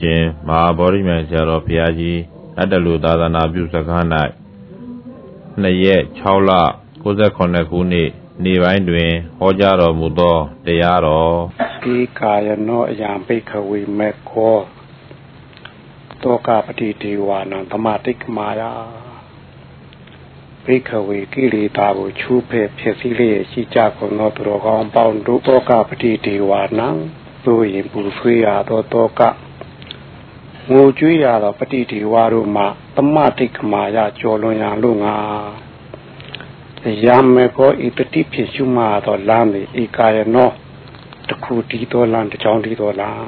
ရှင်မဟာဗောဓိမြိုင်ဆရာတော်ဘုရားကြီးအတ္တလူသာသနာပြုစခန်း၌နှစ်ရက်6လ69ခုနှစ်နေ့ပိုင်းတွင်ဟောကြားတော်မူသောတရားတော်ဒီကာယနောအယံဘိခဝေမေခောတောကပတိဒေဝနံသမာတိကမာယာဘိခဝေကိလေသာကိုချူးဖဲ့ဖြစ်စည်းလျက်ရှိကြကုန်သောသူတော်ကောင်းပေါင်းတို့တောကပတိဒေဝနံသို့ရင်ပူဆွေးရသောတောက ငိုကြွေးရသောပฏิဒီဝါတို့မှသမတိကမာယကြော်လွန်ရလို့ငါရမေကောဤတတိဖြစ်ရှုမှသောလမ်းသည်ဧကာယနောတခုတီးသောလမ်းတစ်ချောင်းတီးသောလမ်း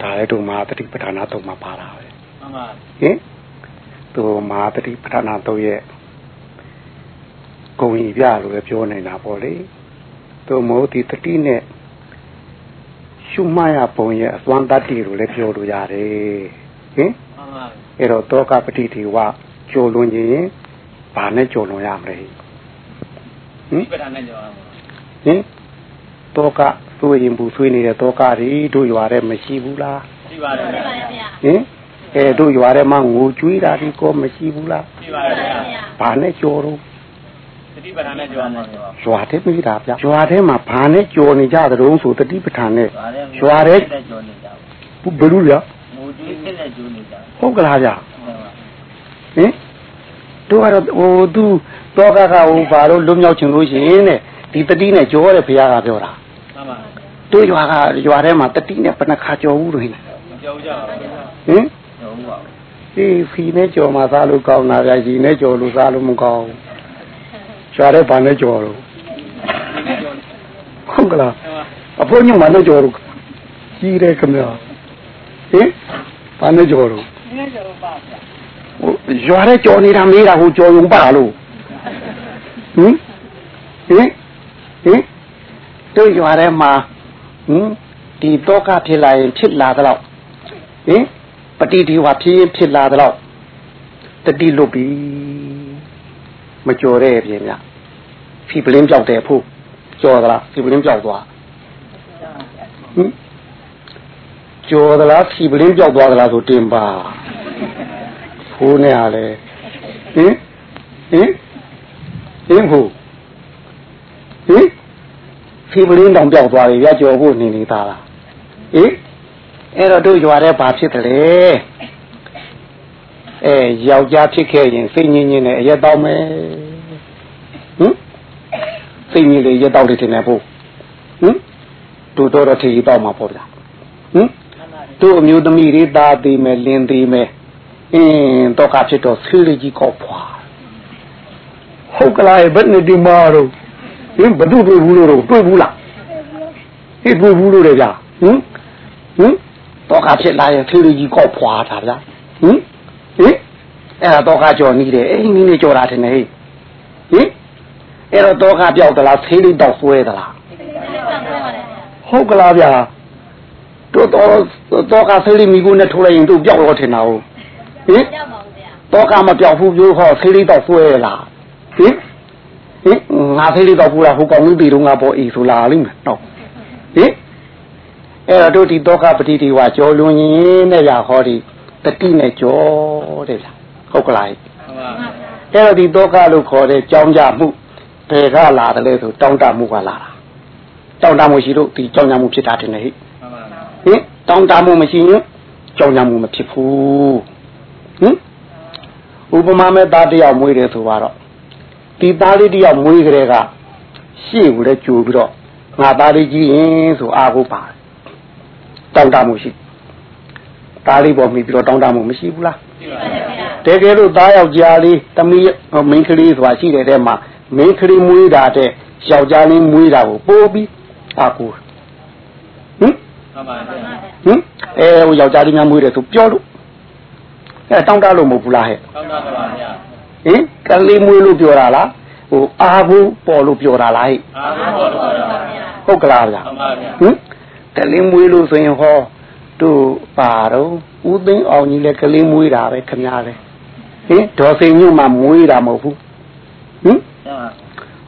ဒါလည်းတို့မှာတတိပဋ္ဌာနာသုံးမှာပါတာပဲမှန်ပါဟင်တို့မှာတတိပဋ္ဌာနာသုံးရဲ့ဂုံဤပြလို့ပဲပြောနေတာပေါ့လေတို့မို့ဒီတတိနဲ့ ရှုမှတ်ရပုံရဲ့အစွမ်းတတ္တိလို့လည်းပြောလို့ရတယ်ဟင်အဲ့တော့တောကပတိတိဝကျော်လွန်ခြင်းဘာနဲ့ကျော်လွန်ရမလဲဟင်ပဋ္ဌာန်းနဲ့ကျော်ရမှာဟင်တောကသွေးရင်ဘူးသွေးနေတဲ့တောကတွေတို့ရွာထဲမရှိဘူးလားရှိပါတယ်ဗျာဟင်အဲတို့ရွာထဲမှာငိုကြွေးတာဒီကောမရှိဘူးလားရှိပါတယ်ဗျာဘာနဲ့ကျော်တော့ တတိပဋ္ဌာန်နဲ့ကြောမှာရွာတဲ့မိတာဗျရွာထဲမှာဘာနဲ့ကြော်နေကြသတုံးဆိုတတိပဋ္ဌာန်နဲ့ရွာထဲကြော်နေကြဘူးဘယ်လိုလဲငိုကြီးစစ်နဲ့ကြော်နေကြဟုတ်ကလားဗျဟင်တို့ကတော့ဟိုသူတောကကဟိုဘာလို့လွတ်မြောက်ချင်လို့ရှိရင်တဲ့ဒီတတိနဲ့ကြောတဲ့ဘုရားကပြောတာမှန်ပါတို့ရွာကရွာထဲမှာတတိနဲ့ဘယ်နှခါကြော်ဘူးလို့ဟင်ကြော်ကြပါဘူးဟင်ကြော်ဘူးပါဒီဖီနဲ့ကြော်မှစားလို့ကောင်းတာဗျာဒီနဲ့ကြော်လို့စားလို့မကောင်းဘူး ရှားတဲ့ဘာနဲ့ကြော်တော့ဟုတ်ကလားအဖိုးညမနဲ့ကြော်တော့ကြီးတယ်ခင်ဗျာဟင်ဘာနဲ့ကြော်တော့နည်းကြော်ပါဗျာဟိုရွာတဲ့ကြော်နေတာမေးတာဟိုကြော်ရုံပါလို့ဟင်ဟင်ဟင်တို့ရွာထဲမှာဟင်ဒီတော့ကဖြစ်လာရင်ဖြစ်လာတော့ဟင်ပฏิဒီဝါဖြစ်ရင်ဖြစ်လာတော့တတိလွတ်ပြီမကြော်တဲ့ပြင်ဗျ ဖီပလင်းပြောက်တယ်ဖို့ကြော်သလားဖီပလင်းပြောက်သွားဟင်ကြော်သလားဖီပလင်းပြောက်သွားသလားဆိုတင်ပါဖိုးနေရလေဟင်ဟင်ဟင်ဖို့ဟင်ဖီပလင်းတောင်ပြောက်သွားပြီရကြော်ဖို့နေနေတာလားဟင်အဲ့တော့တို့ရွာတဲ့ဘာဖြစ်တယ်လဲအဲယောက်ျားဖြစ်ခဲ့ရင်စိတ်ငြင်းငြင်းနဲ့အရက်တောင်းမယ်ဟင် စိတ်ငြင်းလေရက်တောင်းတယ်တင်နေဖို့ဟင်တို့တော့တော့ထီတောင်းမှာပေါ့ဗျာဟင်တို့အမျိုးသမီးတွေသားသေးမယ်လင်းသေးမယ်အင်းတော့ကဖြစ်တော့ဆေးလေးကြီးကောက်ဖွာဟုတ်ကလားဘယ်နဲ့ဒီမာတော့ဟင်ဘသူတွေ့ဘူးလို့တွေ့ဘူးလားဟိတွေ့ဘူးလို့လေဗျာဟင်ဟင်တော့ကဖြစ်လာရင်ဆေးလေးကြီးကောက်ဖွာတာဗျာဟင်ဟင်အဲ့ဒါတော့ကကြော်နီးတယ်အဲ့နီးနေကြော်တာတယ်ဟင်ဟင် အဲ့တော့တော့ကပြောက်သလားဆေးလေးတောက်ဆွဲသလားဟုတ်ကလားဗျာတို့တော့တော့ကဆေးလေးမိကိုနဲ့ထိုးလိုက်ရင်တို့ပြောက်တော့ထင်တာဟုတ်ဟင်တော့ကမပြောက်ဘူးပြောဟောဆေးလေးတောက်ဆွဲလားဟင်ဟင်ငါဆေးလေးတောက်ဘူးလားဟိုကောင်ကြီးပြီးတော့ငါပေါ်အေးဆိုလာလိမ့်မယ်တော့ဟင်အဲ့တော့တို့ဒီတော့ကပတိတိဝါကြောလွန်ရင်နဲ့ရဟောဒီတတိနဲ့ကြောတဲ့ဗျာဟုတ်ကလားအဲ့တော့ဒီတော့ကလို့ခေါ်တဲ့ကြောင်းကြမှု ဘယ်ကလာတယ်လဲဆိုတောင်းတမှုကလာတာတောင်းတမှုရှိလို့ဒီကြောင်းကြမှုဖြစ်တာတင်လေဟိဟင်တောင်းတမှုမရှိရင်ကြောင်းကြမှုမဖြစ်ဘူးဟင်ဥပမာမဲ့သားတယောက်မွေးတယ်ဆိုတော့ဒီသားလေးတယောက်မွေးကြတဲ့ကရှေ့ကိုလည်းကြိုပြီးတော့ငါသားလေးကြီးရင်ဆိုအားကိုပါတောင်းတမှုရှိသားလေးပေါ်မိပြီးတော့တောင်းတမှုမရှိဘူးလားတကယ်လို့သားယောက်ျားလေးတမီးမိန်းကလေးဆိုတာရှိတဲ့ထဲမှာ မင်းကလေးမွေးတာတဲ့ယောက်ျားလေးမွေးတာကိုပိုးပြီးအာကိုဟင်ဟင်အဲဟိုယောက်ျားလေးများမွေးတယ်ဆိုပြောလို့အဲတောင်းတလို့မဟုတ်ဘူးလားဟဲ့တောင်းတပါပါဗျာဟင်ကလေးမွေးလို့ပြောတာလားဟိုအာဘူးပေါ်လို့ပြောတာလားဟဲ့အာဘူးပေါ်လို့ပြောတာပါဗျာဟုတ်ကလားဗျာဟုတ်ပါဗျာဟင်ကလေးမွေးလို့ဆိုရင်ဟောတို့ပါတော့ဦးသိန်းအောင်ကြီးလည်းကလေးမွေးတာပဲခင်ဗျားလေဟင်ဒေါ်စိန်ညုမှမွေးတာမဟုတ်ဘူးဟင်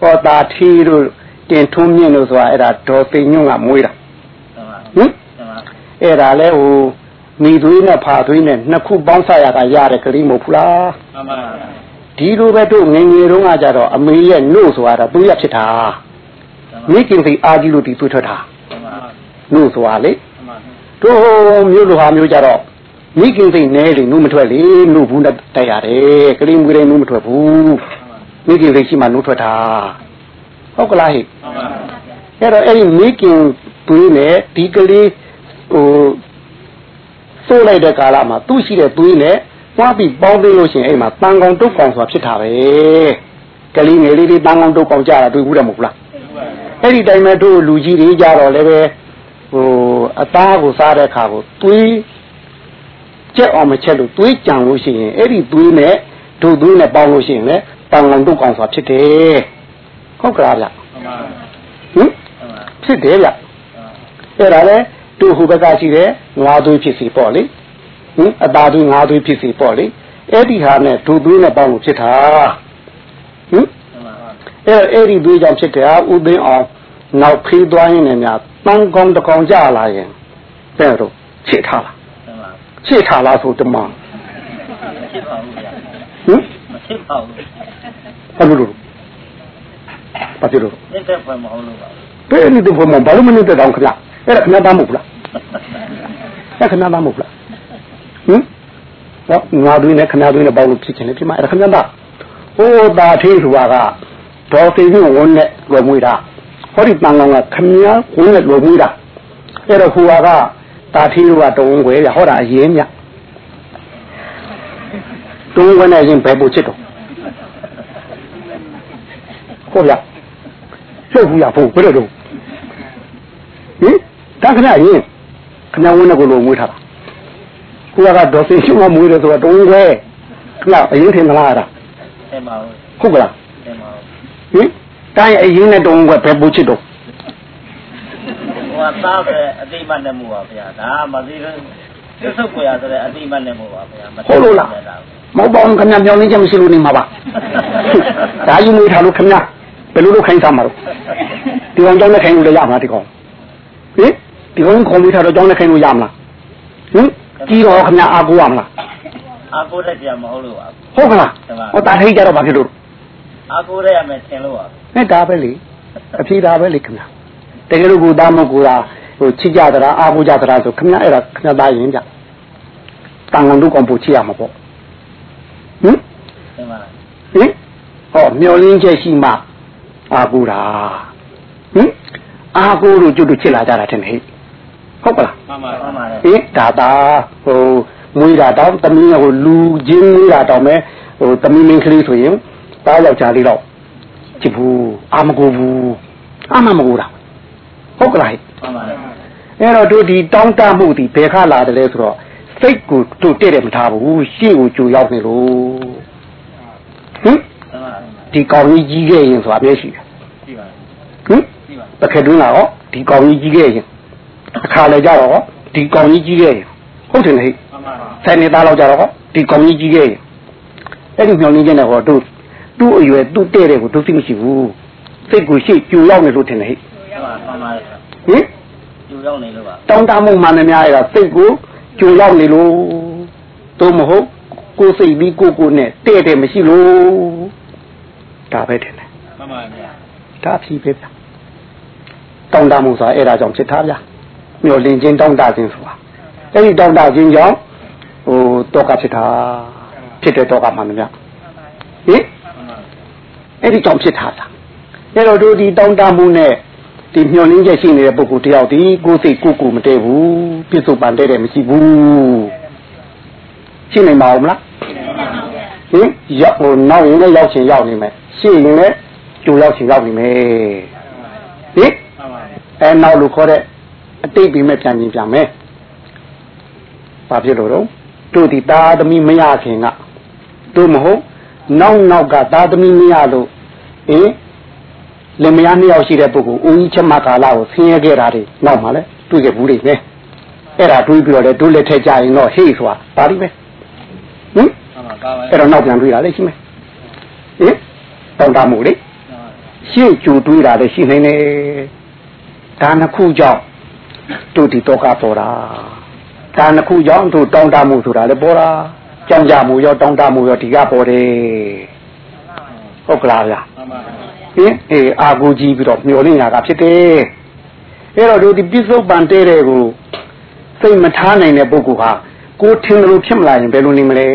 ဟောတာထီတို့တင်ထုံးမြင့်လို့ဆိုတာအဲ့ဒါဒေါ်သိန်ညုကမွေးတာဟင်အဲ့ဒါလဲဟိုမိသွေးနဲ့ဖာသွေးနဲ့နှစ်ခုပေါင်းဆက်ရတာရတဲ့ကလေးမဟုတ်ဘူးလားမှန်ပါဗျာဒီလိုပဲတို့ငယ်ငယ်တုန်းကကြတော့အမေရဲ့နှုတ်ဆိုတာသူရဖြစ်တာမိခင်စိအာကြီးလို့ဒီသွေးထွက်တာမှန်ပါနှုတ်ဆိုတာလေမှန်ပါတို့မျိုးလိုဟာမျိုးကြတော့မိခင်စိနဲလေနှုတ်မထွက်လေနှုတ်ဘူးနဲ့တိုက်ရတယ်ကလေးမွေးတဲ့နှုတ်မထွက်ဘူး မိခင်စိရှိမှနှုတ်ထွက်တာဟုတ်ကလားဟိမှန်ပါအဲ့တော့အဲ့ဒီမိခင်သွေးနဲ့ဒီကလေးဟိုစိုးလိုက်တဲ့ကာလမှာသူ့ရှိတဲ့သွေးနဲ့သွားပြီးပေါင်းသိလို့ရှိရင်အဲ့မှာတန်ကောင်တုတ်ကောင်ဆိုတာဖြစ်တာပဲကလေးငယ်လေးလေးတန်ကောင်တုတ်ကောင်ကြတာတွေ့ဘူးတယ်မဟုတ်လားအဲ့ဒီတိုင်းမဲ့တို့လူကြီးတွေကြတော့လည်းပဲဟိုအသားကိုစားတဲ့အခါကိုသွေးကြက်အောင်မချက်လို့သွေးကြံလို့ရှိရင်အဲ့ဒီသွေးနဲ့ တို့သွေးနဲ့ပေါင်းလို့ရှိရင်လည်းတန်ကောင်တုတ်ကောင်ဆိုတာဖြစ်တယ်ဟုတ်ကလားဗျမှန်ပါဟင်မှန်ပါဖြစ်တယ်ဗျအဲ့ဒါလေသူ့ဟိုဘက်ကရှိတယ်ငါးသွေးဖြစ်စီပေါ့လေဟင်အသားသွေးငါးသွေးဖြစ်စီပေါ့လေအဲ့ဒီဟာနဲ့ဒုသွေးနဲ့ပေါင်းလို့ဖြစ်တာဟင်မှန်ပါအဲ့အဲ့ဒီသွေးကြောင့်ဖြစ်တယ်ဥသိမ်းအောင်နောက်ဖေးသွားရင်လည်းများတန်ကောင်းတကောင်ကြလာရင်တဲ့တော့ခြေထားလားမှန်ပါခြေထားလားဆိုတမန်ဖြစ်ပါဘူးဗျာ ဟင်မဖြစ်ပါဘူးဘာလို့လို့ဘာဖြစ်လို့နေတဲ့ဘယ်မဟုတ်လို့ပါဘယ်နည်းတော့ဘာလို့မနေတဲ့တောင်ခလားအဲ့ဒါခဏသားမဟုတ်လားအဲ့ခဏသားမဟုတ်လားဟင်တော့ငါတွေနဲ့ခဏတွေနဲ့ပေါင်းလို့ဖြစ်ချင်တယ်ဖြစ်မှာအဲ့ဒါခဏသားဟိုတာသေးဆိုတာကဒေါ်သိင်းဝန်းနဲ့လွယ်မွေးတာဟောဒီတန်ကောင်ကခမည်းဝန်းနဲ့လွယ်မွေးတာအဲ့တော့ဟိုကတာသေးကတုံးွယ်ရဟောတာအရင်မြတုံး ဝန်းနဲ့ရင်ဘယ်ပို့ချစ်တော့ဟုတ်ဗျချုပ်ဘူးရဖို့ဘယ်လိုလုပ်ဟင်တခဏရင်ခမည်းဝန်းနဲ့ကိုလိုမွေးထားတာကိုကဒေါ်သိင်းရှုံမွေးတယ်ဆိုတော့တုံးွယ်ခဏအရင်ထင်မလားအဲ့ဒါတဲ့ပါဘူးဟုတ်ကလားတဲ့ပါဘူးဟင်တိုင်းအရင်နဲ့တုံးွယ်ဘယ်ပို့ချစ်တော့ဟိုကသားပဲအတိမတ်နဲ့မှုပါဗျာဒါမသိဘူးသစ္စုပ်ကိုရဆိုတဲ့အတိမတ်နဲ့မှုပါဗျာမဟုတ်လို့လား မဟုတ်ပါဘူးခင်ဗျမျောင်းနေချက်မရှိလို့နေမှာပါဒါယူနေထားလို့ခင်ဗျဘယ်လိုလုပ်ခိုင်းစားမှာတော့ဒီကောင်ကြောင်းနဲ့ခိုင်းလို့လည်းရမှာဒီကောင်ဟင်ဒီကောင်ခေါ်မိထားတော့ကြောင်းနဲ့ခိုင်းလို့ရမလားဟင်ကြီးတော့ခင်ဗျအာကိုရမလားအာကိုတဲ့ပြန်မဟုတ်လို့ပါဟုတ်ကလားဟောတာထိတ်ကြတော့ဘာဖြစ်လို့အာကိုတဲ့ရမယ်ထင်လို့ပါနဲ့ဒါပဲလေအဖြေဒါပဲလေခင်ဗျတကယ်လို့ကိုသားမကိုတာဟိုချစ်ကြသလားအာကိုကြသလားဆိုခင်ဗျအဲ့ဒါခင်ဗျသားရင်ကြတန်ကုန်တို့ကောင်ပို့ချစ်ရမှာပေါ့ ဟင်တဲ့ပါဟင်ဟောမျောလင်းချက်ရှိမှအာကိုတာဟင်အာကိုတို့ကျွတ်တို့ချစ်လာကြတာတဲ့ဟဲ့ဟုတ်ကလားမှန်ပါမှန်ပါဟင်ဒါတာဟိုမွေးတာတောင်းတမီးဟိုလူချင်းမွေးတာတောင်းမဲ့ဟိုတမီးမင်းကလေးဆိုရင်တားယောက်ျားလေးတော့ချစ်ဘူးအာမကိုဘူးအာမမကိုတာဟုတ်ကလားဟဲ့မှန်ပါအဲ့တော့တို့ဒီတောင်းတမှုဒီဘယ်ခါလာတယ်လဲဆိုတော့ စိတ်ကိုတို့တဲ့တယ်မထားဘူးရှေ့ကိုကြိုရောက်နေလို့ဟင်မှန်ပါဒီကောင်ကြီးကြီးခဲ့ရင်ဆိုတာပဲရှိတယ်ကြည့်ပါဟင်ကြည့်ပါတစ်ခါတွင်းလာတော့ဒီကောင်ကြီးကြီးခဲ့ရင်အခါလေကြတော့ဒီကောင်ကြီးကြီးခဲ့ရင်ဟုတ်တယ်လေမှန်ပါဆိုင်နေသားလောက်ကြတော့ဒီကောင်ကြီးကြီးခဲ့ရင်အဲ့ဒီမျောလင်းခြင်းနဲ့ဟောတို့သူ့အရွယ်သူ့တဲ့တဲ့ကိုသူသိမရှိဘူးစိတ်ကိုရှေ့ကြိုရောက်နေလို့ထင်တယ်ဟဲ့မှန်ပါမှန်ပါဟင်ယူရောက်နေလို့ပါတောင်းတမှုမှန်သမျှအဲ့ဒါစိတ်ကို ကြိုရောက်နေလို့တို့မဟုတ်ကိုယ်စိတ်ပြီးကိုယ်ကိုယ်နဲ့တဲ့တဲ့မရှိလို့ဒါပဲထင်တယ်မှန်ပါဗျာဒါဖြီးပဲဗျတောင်းတမှုဆိုတာအဲ့ဒါကြောင့်ဖြစ်တာဗျမျောလင်းခြင်းတောင်းတခြင်းဆိုတာအဲ့ဒီတောင်းတခြင်းကြောင့်ဟိုတောကဖြစ်တာဖြစ်တဲ့တောကမှန်သမျှဟင်မှန်ပါအဲ့ဒီကြောင့်ဖြစ်တာလားအဲ့တော့တို့ဒီတောင်းတမှုနဲ့ ဒီမျောလင်းချက်ရှိနေတဲ့ပုဂ္ဂိုလ်တယောက်ဒီကိုယ်စိတ်ကိုယ်ကိုယ်မတည့်ဘူးပြစ္ဆုတ်ပန်တည့်တယ်မရှိဘူးရှင်းနိုင်ပါဦးမလားဟင်ရောက်ဟိုနောက်ရင်လည်းရောက်ချင်ရောက်နေမယ်ရှင်းရင်လည်းကြိုရောက်ချင်ရောက်နေမယ်ဟင်မှန်ပါအဲနောက်လို့ခေါ်တဲ့အတိတ်ပြီးမဲ့ပြန်ပြင်ပြန်မယ်ဘာဖြစ်လို့တော့တို့ဒီသာသမီမရခင်ကတို့မဟုတ်နောက်နောက်ကသာသမီမရလို့အင်း လင်မယားနှစ်ယောက်ရှိတဲ့ပုဂ္ဂိုလ်ဦးကြီးချက်မကာလာကိုဆင်းရဲခဲ့တာတွေနောက်မှလည်းတွေ့ခဲ့ဘူးလေနဲ့အဲ့ဒါတွေးပြီးတော့လေတို့လက်ထက်ကြရင်တော့ဟေ့ဆိုတာဒါလိပဲဟင်မှန်ပါပါပါအဲ့တော့နောက်ပြန်တွေ့တာလေရှိမယ်ဟင်တောင်းတမှုလေရှေ့ကြိုတွေးတာလည်းရှိနေတယ်ဒါနှစ်ခုကြောင့်တို့ဒီတော့ကပေါ်တာဒါနှစ်ခုကြောင့်သူတောင်းတမှုဆိုတာလည်းပေါ်တာကြောင်ကြမှုရောတောင်းတမှုရောဒီကပေါ်တယ်ဟုတ်ကလားဗျာမှန်ပါ ဟင်အေးအာကိုကြီးပြီးတော့မျောလင့်ရတာဖြစ်တယ်အဲ့တော့တို့ဒီပြစ္ဆုတ်ပန်တဲတဲ့ကိုစိတ်မထားနိုင်တဲ့ပုဂ္ဂိုလ်ဟာကိုထင်တယ်လို့ဖြစ်မလာရင်ဘယ်လိုနေမလဲ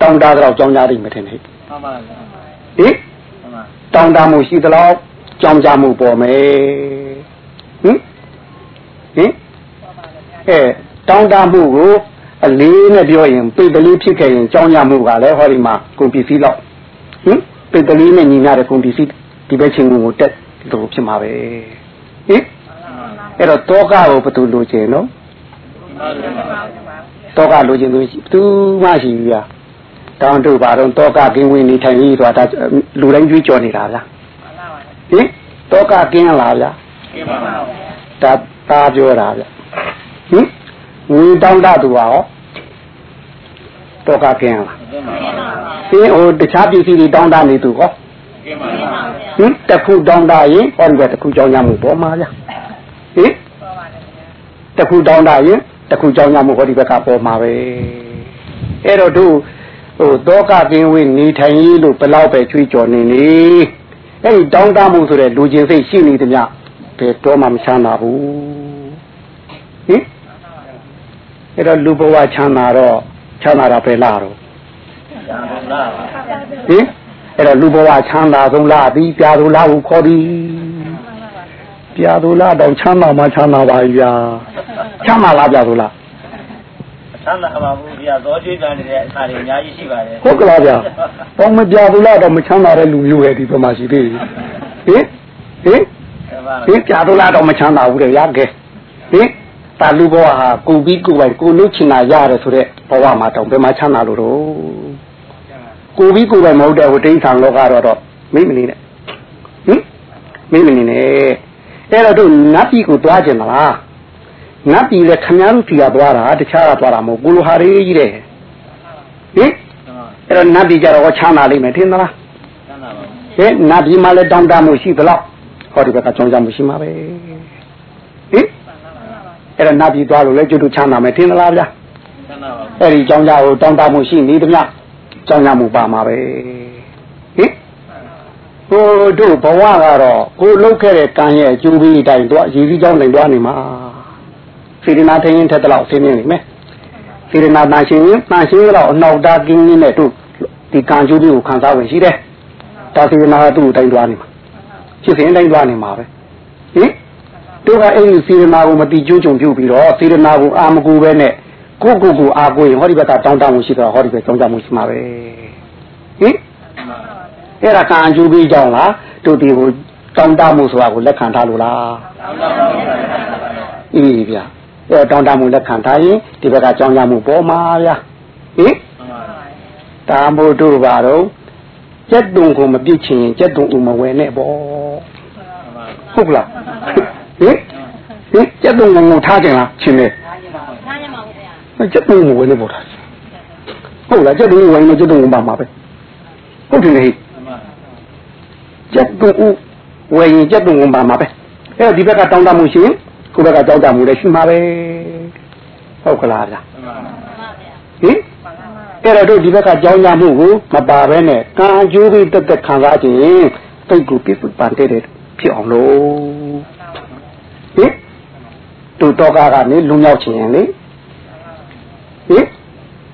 တောင်းတတော့ကြောင်းကြတယ်မထင်နဲ့မှန်ပါဗျာဟင်မှန်ပါတောင်းတမှုရှိသလားကြောင်းကြမှုပေါ်မယ်ဟင်ဟင်အဲတောင်းတမှုကိုအလေးနဲ့ပြောရင်ပိတ်ကလေးဖြစ်ခဲ့ရင်ကြောင်းကြမှုကလည်းဟောဒီမှာကုန်ပစ္စည်းတော့ဟင် ပိတ်ကလေးနဲ့ညီမျှတဲ့ကုန်ပစ္စည်းဒီဘက်ချင်းကိုတက်လို့ဖြစ်မှာပဲဟင်အဲ့တော့တောကကိုဘယ်သူလိုချင်နော်တောကလိုချင်လို့ရှိသူမှရှိပြီဗျာတောင်းတို့ပါတော့တောကကင်းဝင်နေထိုင်ရေးဆိုတာဒါလူတိုင်းကြွေးကြော်နေတာဗျာဟင်တောကကင်းလားဗျာကဲပါပါဒါသားပြောတာဗျဟင်ငွေတောင်းတသူပါဟော တောကကင်းလားကဲပါပါဟင်ဟိုတခြားပစ္စည်းတွေတောင်းတနေသူဟောကဲပါပါဟင်တစ်ခုတောင်းတရင်ဟောဒီကတစ်ခုကြောင်းရမှုပေါ်မှာဗျဟင်တစ်ခုတောင်းတရင်တစ်ခုကြောင်းရမှုဟောဒီဘက်ကပေါ်မှာပဲအဲ့တော့တို့ဟိုတောကကင်းဝေးနေထိုင်ရေးလို့ဘယ်လောက်ပဲချွေးကြော်နေနေအဲ့ဒီတောင်းတမှုဆိုတဲ့လူချင်းစိတ်ရှိနေသည်မြဘယ်တော့မှမချမ်းသာဘူးဟင်အဲ့တော့လူဘဝချမ်းသာတော့ ချမ်းသာတာပဲလားတော့ကျန်လားဟင်အဲ့တော့လူဘဝချမ်းသာဆုံးလားပြီးပြာသူလားကိုခေါ်သည်ပြာသူလားတော့ချမ်းသာမှချမ်းသာပါဗျာချမ်းသာလားပြာသူလားဆန္ဒပါဘူးဗျာသောကျွေးကြနေတဲ့အခါတွေအများကြီးရှိပါတယ်ဟုတ်ကလားဗျာတော့မပြာသူလားတော့မချမ်းသာတဲ့လူမျိုးရဲ့ဒီဘက်မှာရှိသေးတယ်ဟင်ဟင်ကဲပါဟင်ပြာသူလားတော့မချမ်းသာဘူးတဲ့ရခဲ့ဟင်တာလူဘဝဟာကိုပြီးကိုပိုင်ကိုလို့ချင်တာရတယ်ဆိုတော့ ဘဝမှာတော့ဘယ်မှာချမ်းသာလို့တော့ကိုပြီးကိုပိုင်မဟုတ်တဲ့ဟိုတိဋ္ဌာန်လောကတော့တော့မိမနေနဲ့ဟင်မိမနေနဲ့အဲ့တော့တို့နတ်ပြည်ကိုသွားကြင်မလားနတ်ပြည်လည်းခမည်းတော်စီကသွားတာတခြားကသွားတာမဟုတ်ကိုလိုဟာရေးကြီးတယ်ဟင်အဲ့တော့နတ်ပြည်ကြတော့ချမ်းသာလိမ့်မယ်ထင်သလားဆန္ဒပါဘူးဟဲ့နတ်ပြည်မှာလည်းတောင်းတမှုရှိသလားဟောဒီဘက်ကကြောင်းကြမှုရှိမှာပဲဟင်အဲ့တော့နတ်ပြည်သွားလို့လည်းကျွတ်တူချမ်းသာမယ်ထင်သလားဗျာဆန္ဒပါဘူး အဲ့ဒီကြောင်းကြကိုတောင်းတမှုရှိနေသမျှကြောင်းကြမှုပါမှာပဲဟင်ဟိုတို့ဘဝကတော့ကိုလှုပ်ခဲ့တဲ့ကံရဲ့အကျိုးပေးအတိုင်းတော့ရည်စည်းကြောင်းနိုင်သွားနေမှာစေရနာထင်းရင်ထက်တော့ဆင်းနေနေမယ်စေရနာတန်ရှင်ရင်တန်ရှင်တော့အနောက်တာကင်းရင်းနဲ့တို့ဒီကံကျိုးလေးကိုခံစားဝင်ရှိတယ်ဒါစေရနာကသူ့ကိုတိုင်းသွားနေမှာဖြစ်စဉ်တိုင်းသွားနေမှာပဲဟင်တို့ကအဲ့ဒီစေရနာကိုမတိကျိုးကြုံပြုတ်ပြီးတော့စေရနာကိုအာမကူပဲနဲ့ ကိုကိုကိုအာကိုရင်ဟောဒီဘက်ကတောင်းတမှုရှိတော့ဟောဒီဘက်တောင်းတမှုရှိမှာပဲဟင်အဲ့ဒါကံအကျိုးပေးကြောင်းလားတို့ဒီကိုတောင်းတမှုဆိုတာကိုလက်ခံထားလို့လားဆန္ဒပါဘူးအေးဗျာအဲတောင်းတမှုလက်ခံထားရင်ဒီဘက်ကကြောင်းကြမှုပေါ်မှာဗျာဟင်တာမို့တို့ပါတော့ကျက်တုံကိုမပြစ်ချင်ရင်ကျက်တုံဦးမဝယ်နဲ့ပေါ့ဟုတ်လားဟင်ဟင်ကျက်တုံကိုငုံထားခြင်းလားချင်းလေနားရမှာဘူးဗျာ ကျက်တုံကိုဝယ်နဲ့ပေါ့တာဟုတ်လားကျက်တုံကိုဝယ်နေကျက်တုံကိုပါမှာပဲဟုတ်တယ်လေကျက်တုံဦးဝယ်ရင်ကျက်တုံကိုပါမှာပဲအဲ့ဒီဘက်ကတောင်းတမှုရှိရင်ကိုယ့်ဘက်ကကြောင်းတမှုလည်းရှိမှာပဲဟုတ်ကလားဗျာမှန်ပါဗျာဟင်အဲ့တော့တို့ဒီဘက်ကကြောင်းကြမှုကိုမပါဘဲနဲ့ကံအကျိုးပြီးတက်တက်ခံစားခြင်းတိတ်ကိုပြစ်ပန်တဲ့တဲ့ဖြစ်အောင်လို့ဟင်တို့တော့ကားကနေလူမြောက်ခြင်းရင်လေ ဟင်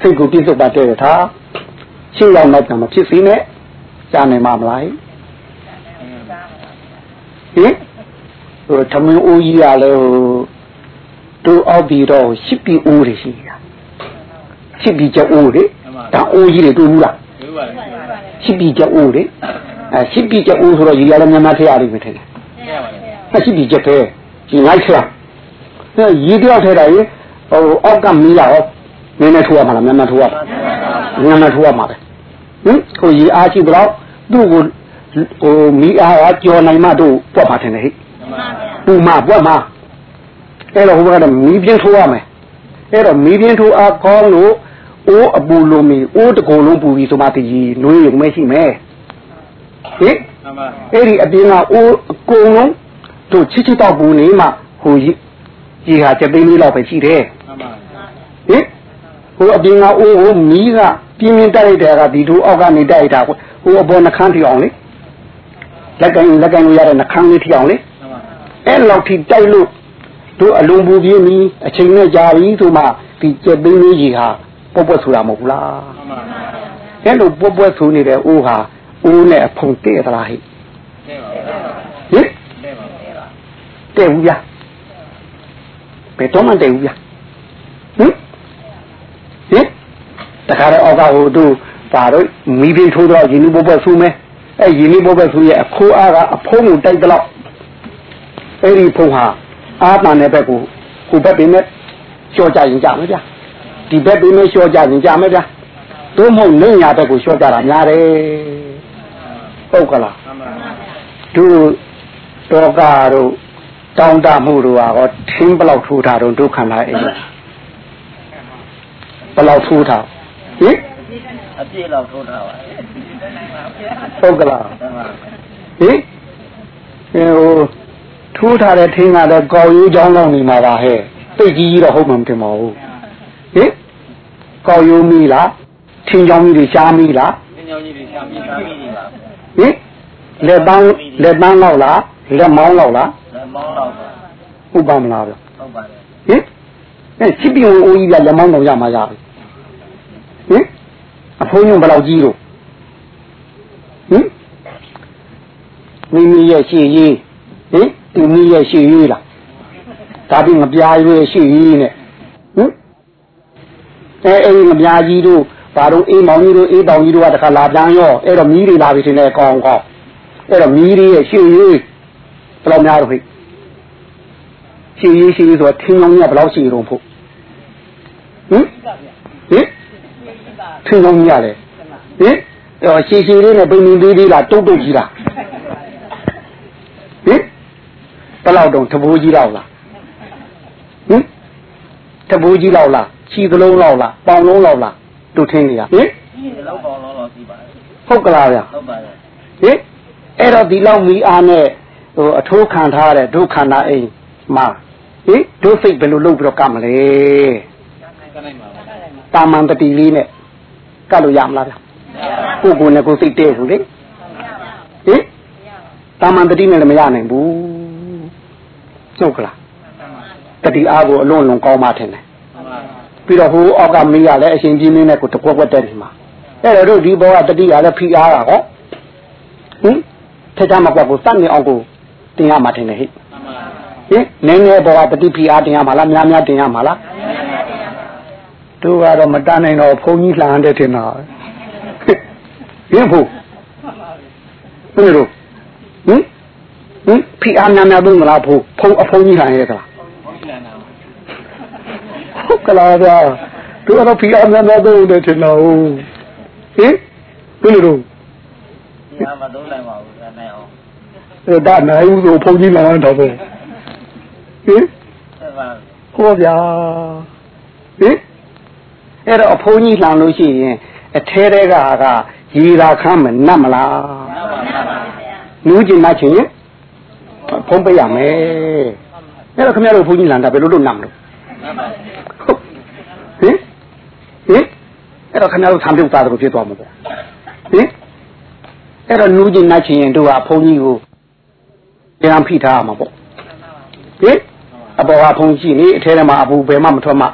စိတ်ကိုပြစ်ပန်တဲ့တဲ့ထားရှင်းရောက်တော့မဖြစ်စီနဲ့ကြားနိုင်မှာမလားဟင်ဟင်ဟိုသမင်းအိုးကြီးရလဲဟိုတို့အောက်ပြီးတော့ရှစ်ပြီးအိုးတွေရှိတာရှစ်ပြီးချက်အိုးတွေဒါအိုးကြီးတွေတွေ့ဘူးလားဒီပါလေရှစ်ပြီးချက်အိုးတွေအဲရှစ်ပြီးချက်အိုးဆိုတော့ရေရလည်းမြန်မာထည့်ရလိမ့်မယ်ထင်တယ်ရပါလေအဲရှစ်ပြီးချက်ပဲဒီငိုက်ခလားအဲရေတယောက်ထဲတာရေဟိုအောက်ကမီးရဟော နည်းနည်းထိုးရမှာလားမြန်မာထိုးရမှာမြန်မာထိုးရမှာပဲဟင်ဟိုရေအားရှိတော့သူ့ကိုဟိုမီးအားကကြော်နိုင်မှတို့ပွက်ပါထင်တယ်ဟိပူမပွက်မှာအဲ့တော့ဟိုဘက်ကမီးပြင်းထိုးရမယ်အဲ့တော့မီးပြင်းထိုးအားကောင်းလို့အိုးအပူလိုမီအိုးတကုံလုံးပူပြီးဆိုမှတည်နွေးရုံမရှိမယ်ဟင်မှန်ပါအဲ့ဒီအပြင်ကအိုးအကုန်လုံးတို့ချစ်ချစ်တော့ပူနေမှဟိုကြီးကြီးဟာချက်သိန်းလေးလောက်ပဲရှိတယ်မှန်ပါဟဟင် ဟိုအပြင်ကအိုးဟိုမီးကပြင်းပြင်းတိုက်လိုက်တဲ့ကဒီတို့အောက်ကနေတိုက်လိုက်တာဟိုအပေါ်နှခမ်းထီအောင်လေလက်ကင်လက်ကင်လို့ရတဲ့နှခမ်းလေးထီအောင်လေအဲ့လောက်ထိတိုက်လို့တို့အလုံးပူပြင်းပြီးအချိန်နဲ့ကြာပြီဆိုမှဒီကြက်သိန်းလေးကြီးဟာပုတ်ပွက်ဆိုတာမဟုတ်ဘူးလားအဲ့လိုပုတ်ပွက်ဆိုနေတဲ့အိုးဟာအိုးနဲ့အဖုံတဲ့သလားဟိဟင်တဲ့ဘူးဗျာဘယ်တော့မှတဲ့ဘူးဗျာဟင်ဟင် တခါတော့အောက်ကဟိုတို့ပါတော့မိပင်ထိုးတော့ရင်းနှီးပုတ်ပွက်ဆူမယ်အဲရင်းနှီးပုတ်ပွက်ဆူရဲ့အခိုးအားကအဖုံးကိုတိုက်တော့အဲ့ဒီဖုံးဟာအာပန်တဲ့ဘက်ကိုဟိုဘက်ပင်နဲ့လျှော့ကြရင်ကြမယ်ဗျာဒီဘက်ပင်နဲ့လျှော့ကြရင်ကြမယ်ဗျာတို့မဟုတ်နေညာဘက်ကိုလျှော့ကြတာများတယ်ဟုတ်ကလားတို့တော့ကတို့တောင်းတမှုတို့ဟာတော့ထင်းဘလောက်ထိုးတာတော့ဒုက္ခနာအိမ်ဘလောက်ထိုးတာ ဟင်အပြည့်လောက်ထိုးထားပါဟုတ်ကလားတမန်ဟင်ဟိုထိုးထားတဲ့ထင်းကတော့ကောက်ရိုးချောင်းလောက်နေမှာပါဟဲ့တိတ်ကြီးကြီးတော့ဟုတ်မှမတင်ပါဘူးဟင်ကောက်ရိုးမီလားထင်းချောင်းကြီးတွေရှားမီလားသင်္ကြောင်းကြီးတွေရှာပြီးရှာပြီးနေပါဟင်လက်ပန်းလက်ပန်းလောက်လားလက်မောင်းလောက်လားလက်မောင်းတော့ဟုတ်ပါမလားဗျဟုတ်ပါတယ်ဟင်အဲချစ်ပြိုအိုးကြီးကလက်မောင်းတော့ရမှာရပြီ ဟင်အဖိုးညွန့်ဘယ်လောက်ကြီးလို့ဟင်မိမိရဲ့ရှေ့ရေးဟင်သူမိရဲ့ရှေ့ရေးလားဒါပြီးငပြားရွေးရှေ့ရေးနဲ့ဟင်အဲအဲ့ဒီငပြားကြီးတို့ဘာတို့အေးမောင်ကြီးတို့အေးတောင်ကြီးတို့ကတခါလာပြန်ရောအဲ့တော့မီးတွေလာပြီထင်တယ်ကောင်းကောင်းအဲ့တော့မီးတွေရဲ့ရှေ့ရေးဘယ်လောက်များတော့ဖိရှေ့ရေးရှေ့ရေးဆိုတော့ထင်းကြောင်းကြီးကဘယ်လောက်ရှေ့ရုံဖို့ဟင်ဟင် ထင်းကြောင်းကြီးရတယ်ဟင်တော့ရှေ့ရှေ့လေးနဲ့ပိန်ပိန်သေးသေးလားတုတ်တုတ်ကြီးလားဟင်ဘယ်လောက်တုံးတဘိုးကြီးလောက်လားဟင်တဘိုးကြီးလောက်လားခြီသလုံးလောက်လားပေါင်လုံးလောက်လားတို့ထင်းနေရဟင်ဒီလောက်ပေါင်းလုံးတော့ပြီးပါတယ်ဟုတ်ကလားဗျဟုတ်ပါတယ်ဟင်အဲ့တော့ဒီလောက်မီအားနဲ့ဟိုအထိုးခံထားတဲ့ဒုက္ခနာအိမ်မှာဟင်ဒုစိတ်ဘယ်လိုလုပ်ပြီးတော့ကမလဲကနိုင်ပါပါတာမန်တတိလေးနဲ့ ကတ်လို့ရမလားဗျကိုယ်ကိုယ်နဲ့ကိုယ်စိတ်တည့်ဘူးလေဟင်တာမန်တတိနဲ့လည်းမရနိုင်ဘူးဟုတ်ကလားတတိအားကိုအလွန်လွန်ကောင်းမှထင်တယ်ပြီးတော့ဟိုအောက်ကမေးရလဲအရှင်ကြီးမင်းနဲ့ကိုတကွက်ကွက်တက်နေမှာအဲ့တော့တို့ဒီဘောကတတိရလဲဖိအားတာဟောဟင်ထက်ကြမှာကွက်ကိုစနေအောင်ကိုတင်ရမှာထင်တယ်ဟိဟင်နည်းနည်းဘောကတတိဖိအားတင်ရမှာလားများများတင်ရမှာလား တို့ကတော့မတတ်နိုင်တော့ဘုန်းကြီးလှမ်းတဲ့ထင်တာဟင်ဖို့ဘယ်လိုဟင်ဟင်ဖိအားများများသုံးမလားဖို့ဖုံအဖုံကြီးလှမ်းရဲ့ကလားဟုတ်ကလားဗျာသူကတော့ဖီအားများများသုံးတယ်ထင်တော့ဟင်ဘယ်လိုတော့ဒီမှာမသုံးနိုင်ပါဘူးကနိုင်အောင်အဲ့ဒါနိုင်ဦးဆိုဖုန်ကြီးလာတော့ပဲဟင်တမန်ဟောဗျာဟင် အဲ့တော့အဖုန်ကြီးလှန်လို့ရှိရင်အထဲတဲကကရေသာခမ်းမနတ်မလားနားပါပါပါနူးကျင်မှချင်းရင်ဖုံးပေးရမယ်အဲ့တော့ခင်ဗျားတို့ဖုန်ကြီးလှန်တာဘယ်လိုလုပ်နတ်မလို့နားပါဟုတ်ဟင်ဟင်အဲ့တော့ခင်ဗျားတို့ဆံပြုတ်သားတယ်လို့ဖြစ်သွားမှာပေါ့ဟင်အဲ့တော့နူးကျင်နှက်ချင်ရင်တို့ကဘုန်းကြီးကိုပြန်ဖိထားရမှာပေါ့ဟင်အပေါ်ကဘုန်းကြီးနေအထဲထဲမှာအပူဘယ်မှမထွက်မှ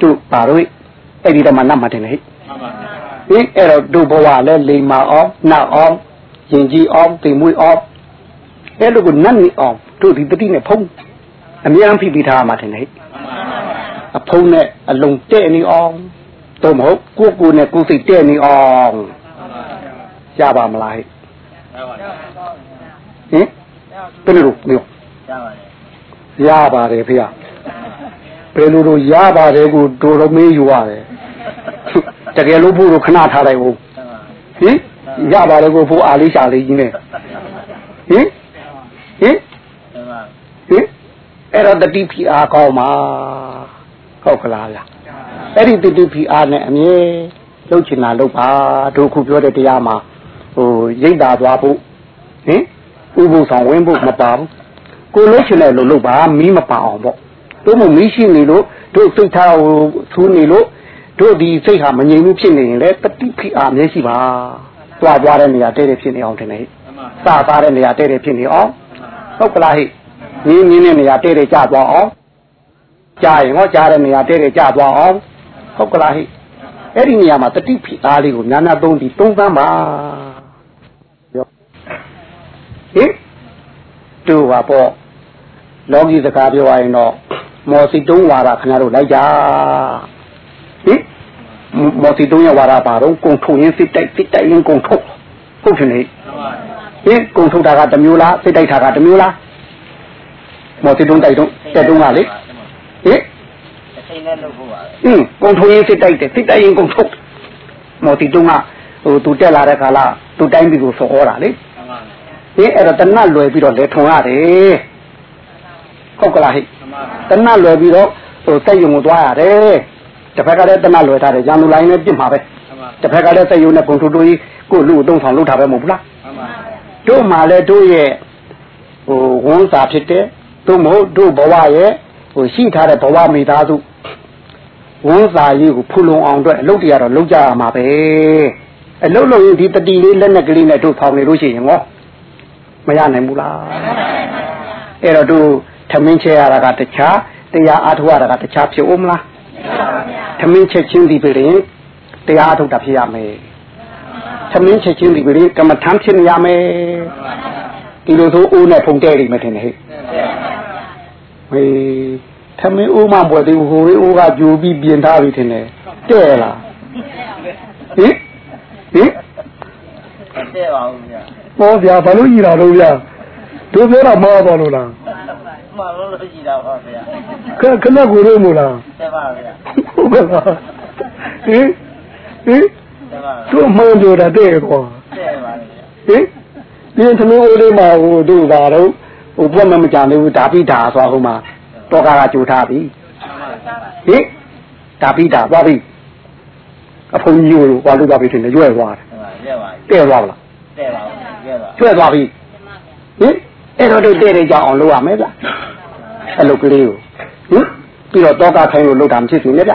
တို့ပါတော့ အဲ့ဒီတော့မှနတ်မှတင်လေဟိနားပါဟင်အဲ့တော့တို့ဘဝလည်းလိမ္မာအောင်နှောက်အောင်ယင်ကြီးအောင်သိမ်မွေးအောင်အဲ့လိုကိုနတ်နေအောင်တို့ဒီတတိနဲ့ဖုံးအများအားဖိပြီးထားရမှာတင်လေဟိအဖုံးနဲ့အလုံးတဲ့နေအောင်တော့မဟုတ်ကိုကိုနဲ့ကိုစိတ်တဲ့နေအောင်ရပါမလားဟဲ့နားပါဟင်ဘယ်လိုမျိုးရပါတယ်ရပါတယ်ဖေ ဘယ်လိုလိုရပါတယ်ကိုတို့တော့မေးယူရတယ်တကယ်လို့ဖို့တော့ခဏထားလိုက်ဦးတမန်ဟင်ရပါတယ်ကိုဖို့အားလေးရှာလေးကြီးနဲ့ဟင်ဟင်တမန်ဟင်အဲ့တော့တတိဖီအားကောင်းပါဟုတ်ကလားဗျအဲ့ဒီတတိဖီအားနဲ့အမြဲလှုပ်ချင်တာလှုပ်ပါတို့ခုပြောတဲ့တရားမှာဟိုရိတ်တာသွားဖို့ဟင်ဥပုသ်ဆောင်ဝင်ဖို့မပါဘူးကိုလှုပ်ချင်တဲ့လှုပ်လှုပ်ပါမီးမပါအောင်ပေါ့ တို့မမီးရှိနေလို့တို့စိတ်ထားဟိုသူးနေလို့တို့ဒီစိတ်ဟာမငြိမ်ဘူးဖြစ်နေရင်လေတတိဖိအားမျက်ရှိပါတွားသွားတဲ့နေရာတဲ့တဲ့ဖြစ်နေအောင်တင်နေစသားတဲ့နေရာတဲ့တဲ့ဖြစ်နေအောင်ဟုတ်ကလားဟိနင်းနင်းတဲ့နေရာတဲ့တဲ့ကြသွားအောင်ကြားရင်ဟောကြားတဲ့နေရာတဲ့တဲ့ကြသွားအောင်ဟုတ်ကလားဟိအဲ့ဒီနေရာမှာတတိဖိအားလေးကိုညာနာသုံးပြီးသုံးသမ်းပါပြောဟိတို့ပါပေါ့လောကီစကားပြောရရင်တော့ မော်စီတုံးဝါရခင်ဗျားတို့လိုက်ကြဟိမော်စီတုံးရဝါရပါတော့ကုံထုံရင်းစစ်တိုက်စစ်တိုက်ရင်ကုံထုံဟုတ်တယ်လေဟိကုံထုံတာကတစ်မျိုးလားစစ်တိုက်တာကတစ်မျိုးလားမော်စီတုံးတိုက်တော့တက်တုံးကလေဟိအချိန်နဲ့လုပ်ဖို့ပါပဲအင်းကုံထုံရင်းစစ်တိုက်တယ်စစ်တိုက်ရင်ကုံထုံမော်စီတုံးကဟိုသူတက်လာတဲ့ခါလာသူတိုင်းပြည်ကိုစောဩတာလေဟိအဲ့တော့တနတ်လွယ်ပြီးတော့လေထုံရတယ်ဟုတ်ကလားဟိ တနတ်လွယ်ပြီးတော့ဟိုစိတ်ယုံကိုသွားရတယ်တစ်ဖက်ကလည်းတနတ်လွယ်ထားတယ်ရန်သူလိုင်းနဲ့ပြစ်မှာပဲတစ်ဖက်ကလည်းစိတ်ယုံနဲ့ပုံထူတူကြီးကိုလူအုံဆောင်လုပ်ထားပဲမဟုတ်ဘူးလားတို့မှလည်းတို့ရဲ့ဟိုဝန်စာဖြစ်တဲ့တို့မဟုတ်တို့ဘဝရဲ့ဟိုရှိထားတဲ့ဘဝမိသားစုဝန်စာရေးကိုဖူလုံအောင်အတွက်အလုပ်တရားတော့လုပ်ကြရမှာပဲအလုပ်လုပ်ရင်ဒီတတိလေးလက်နဲ့ကလေးနဲ့တို့ဆောင်နေလို့ရှိရင်ဟောမရနိုင်ဘူးလားအဲ့တော့တို့ ထမင်းချဲရတာကတခြားတရားအားထုတ်ရတာကတခြားဖြစ်ဦးမလားထမင်းချက်ချင်းဒီပြင်တရားအားထုတ်တာဖြစ်ရမယ်ထမင်းချက်ချင်းဒီပြင်ကမ္မထမ်းဖြစ်ရမယ်ဒီလိုဆိုအိုးနဲ့ဖုန်တဲ့နေမှထင်တယ်ဟဲ့ဟေးထမင်းအိုးမှပွဲသေးဟိုအိုးကကြိုပြီးပြင်ထားပြီထင်တယ်တဲ့လားဟင်ဟင်မတည့်ပါဘူးဗျာဟောဗျာဘာလို့ကြီးတာတော့ဗျာ တို့ပြောတာမှားပါလို့လားမှန်လို့လို့ရှိတာပါဗျာခက်ခဏကိုလို့မို့လားတည့်ပါဗျာဟုတ်ကဲ့ပါဟင်ဟင်တည့်ပါသူ့မှန်ပြောတာတဲ့ကွာတည့်ပါဗျာဟင်ဒီသမီးအိုးလေးမှာဟိုတို့ပါတော့ဟိုဘွက်မမကြံသေးဘူးဓာပိဓာသွားဟိုမှာတောကာကကြိုထားပြီဟင်ဓာပိဓာသွားပြီအဖုန်ကြီးကိုဘာလို့သွားပြီထင်တယ်ရွဲ့သွားတယ်တည့်ပါရဲ့တဲ့သွားပါလားတည့်ပါဘူးရဲ့ပါကျွဲ့သွားပြီဟင် အဲ့တော့တို့တဲ့တဲ့ကြောင်အောင်လုပ်ရမယ်ဗျအလုပ်ကလေးကိုဟင်ပြီးတော့တောကခိုင်းလို့လုပ်တာမဖြစ်ဘူးလေဗျ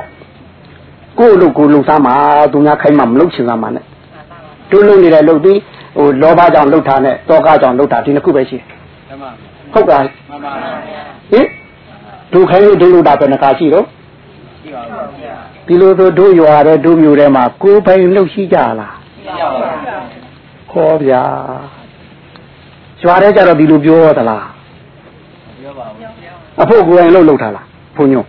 ကိုယ့်လုပ်ကိုယ်လုပ်သားမှာသူများခိုင်းမှမလုပ်ချင်သားမှာနဲ့တို့လုပ်နေတဲ့လုပ်ပြီးဟိုလောဘကြောင့်လုပ်တာနဲ့တောကကြောင့်လုပ်တာဒီနှစ်ခုပဲရှိတယ်ဟုတ်ကဲ့မှန်ပါဗျာဟင်ဒုခိုင်းလို့ဒုလုပ်တာပဲနှခါရှိတော့ရှိပါဘူးဗျာဒီလိုဆိုတို့ရွာတဲ့တို့မျိုးထဲမှာကိုယ်ပိုင်လုပ်ရှိကြလားရှိပါဘူးဗျာခေါ်ဗျာ ရွာထဲကြတော့ဒီလိုပြောသလားပြောပါဘူးအဖို့ကိုယ်တိုင်လှုပ်လှုပ်ထားလားဘုံညုံ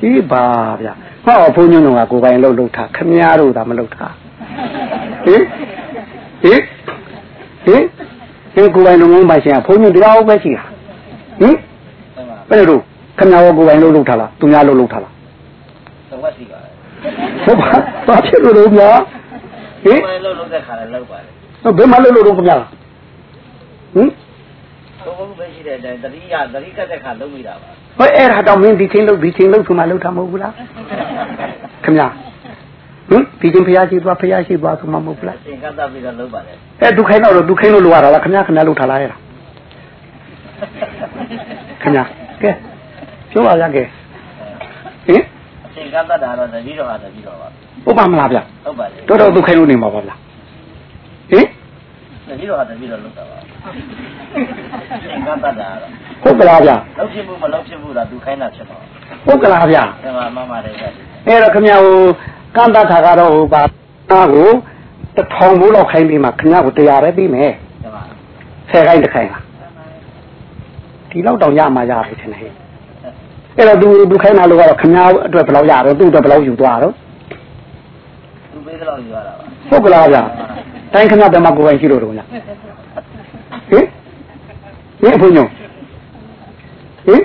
ဒီပါဗျာဟောဘုံညုံကကိုယ်ပိုင်လှုပ်လှုပ်ထားခမည်းတော်သာမလှုပ်ထားဟင်ဟင်ဟင်ဒီကိုယ်ပိုင်လုပ်ငန်းပိုင်ရှင်ကဘုံညုံတရားပဲရှိတာဟင်တည့်ပါဘယ်လိုတို့ခမည်းတော်ကိုယ်ပိုင်လှုပ်လှုပ်ထားလားသူများလှုပ်လှုပ်ထားလားသဝက်စီပါလေဟုတ်ပါဘာဖြစ်လို့လဲဗျာဟင်ဘယ်လိုလုပ်တဲ့ခါလဲလောက်ပါလေ ဘယ်မှာလှုပ်လို့တော့ခင်ဗျာဟင်ဘုံဘုံပဲရှိတဲ့အတိုင်းတတိယတတိကတဲ့ခါလုံးမိတာပါဟဲ့အဲ့ဒါတော့မင်းဒီချင်းလှုပ်ဒီချင်းလှုပ်ဆိုမှလှုပ်တာမဟုတ်ဘူးလားခင်ဗျာဟင်ဒီချင်းဖျားရှိသွားဖျားရှိသွားဆိုမှမဟုတ်ဘူးလားသင်္ကတပြီးတော့လုံးပါလေအဲဒုခိုင်းတော့ဒုခိုင်းလို့လိုရတာလားခင်ဗျာခင်ဗျာလှုပ်ထားလားအဲ့ဒါခင်ဗျာကဲပြောပါရကဲဟင်သင်္ကတတာတော့တတိတော့ဟာတတိတော့ပါဟုတ်ပါမလားဗျဟုတ်ပါလေတော်တော်ဒုခိုင်းလို့နေမှာပါဗျ ဟင်တတိတော့ဟာတတိတော့လုံးတာပါသင်္ကတတာတော့ဟုတ်ကလားဗျလောက်ဖြစ်မှုမလောက်ဖြစ်မှုလားသူခိုင်းတာဖြစ်တော့ဟုတ်ကလားဗျဒီမှာမမလေးပဲအဲ့တော့ခင်ဗျာဟိုကန့်တတ်တာကတော့ဟိုပါအားကိုတထောင်ဘိုးလောက်ခိုင်းပြီးမှခင်ဗျာကိုတရားပဲပြီးမယ်ဒီမှာဆယ်ခိုင်းတစ်ခိုင်းလားဒီလောက်တောင်ရမှာရပြီထင်တယ်ဟဲ့အဲ့တော့သူသူခိုင်းတာလို့ကတော့ခင်ဗျားအတွက်ဘယ်လောက်ရတော့သူ့အတွက်ဘယ်လောက်ယူသွားတော့သူပေးတော့ယူရတာပါဟုတ်ကလားဗျ တိုင်းခင်ဗျားဘယ်မှာကိုယ်ပိုင်ရှိလို့တော့ညဟင်ဟင်အဖိုးညုံဟင်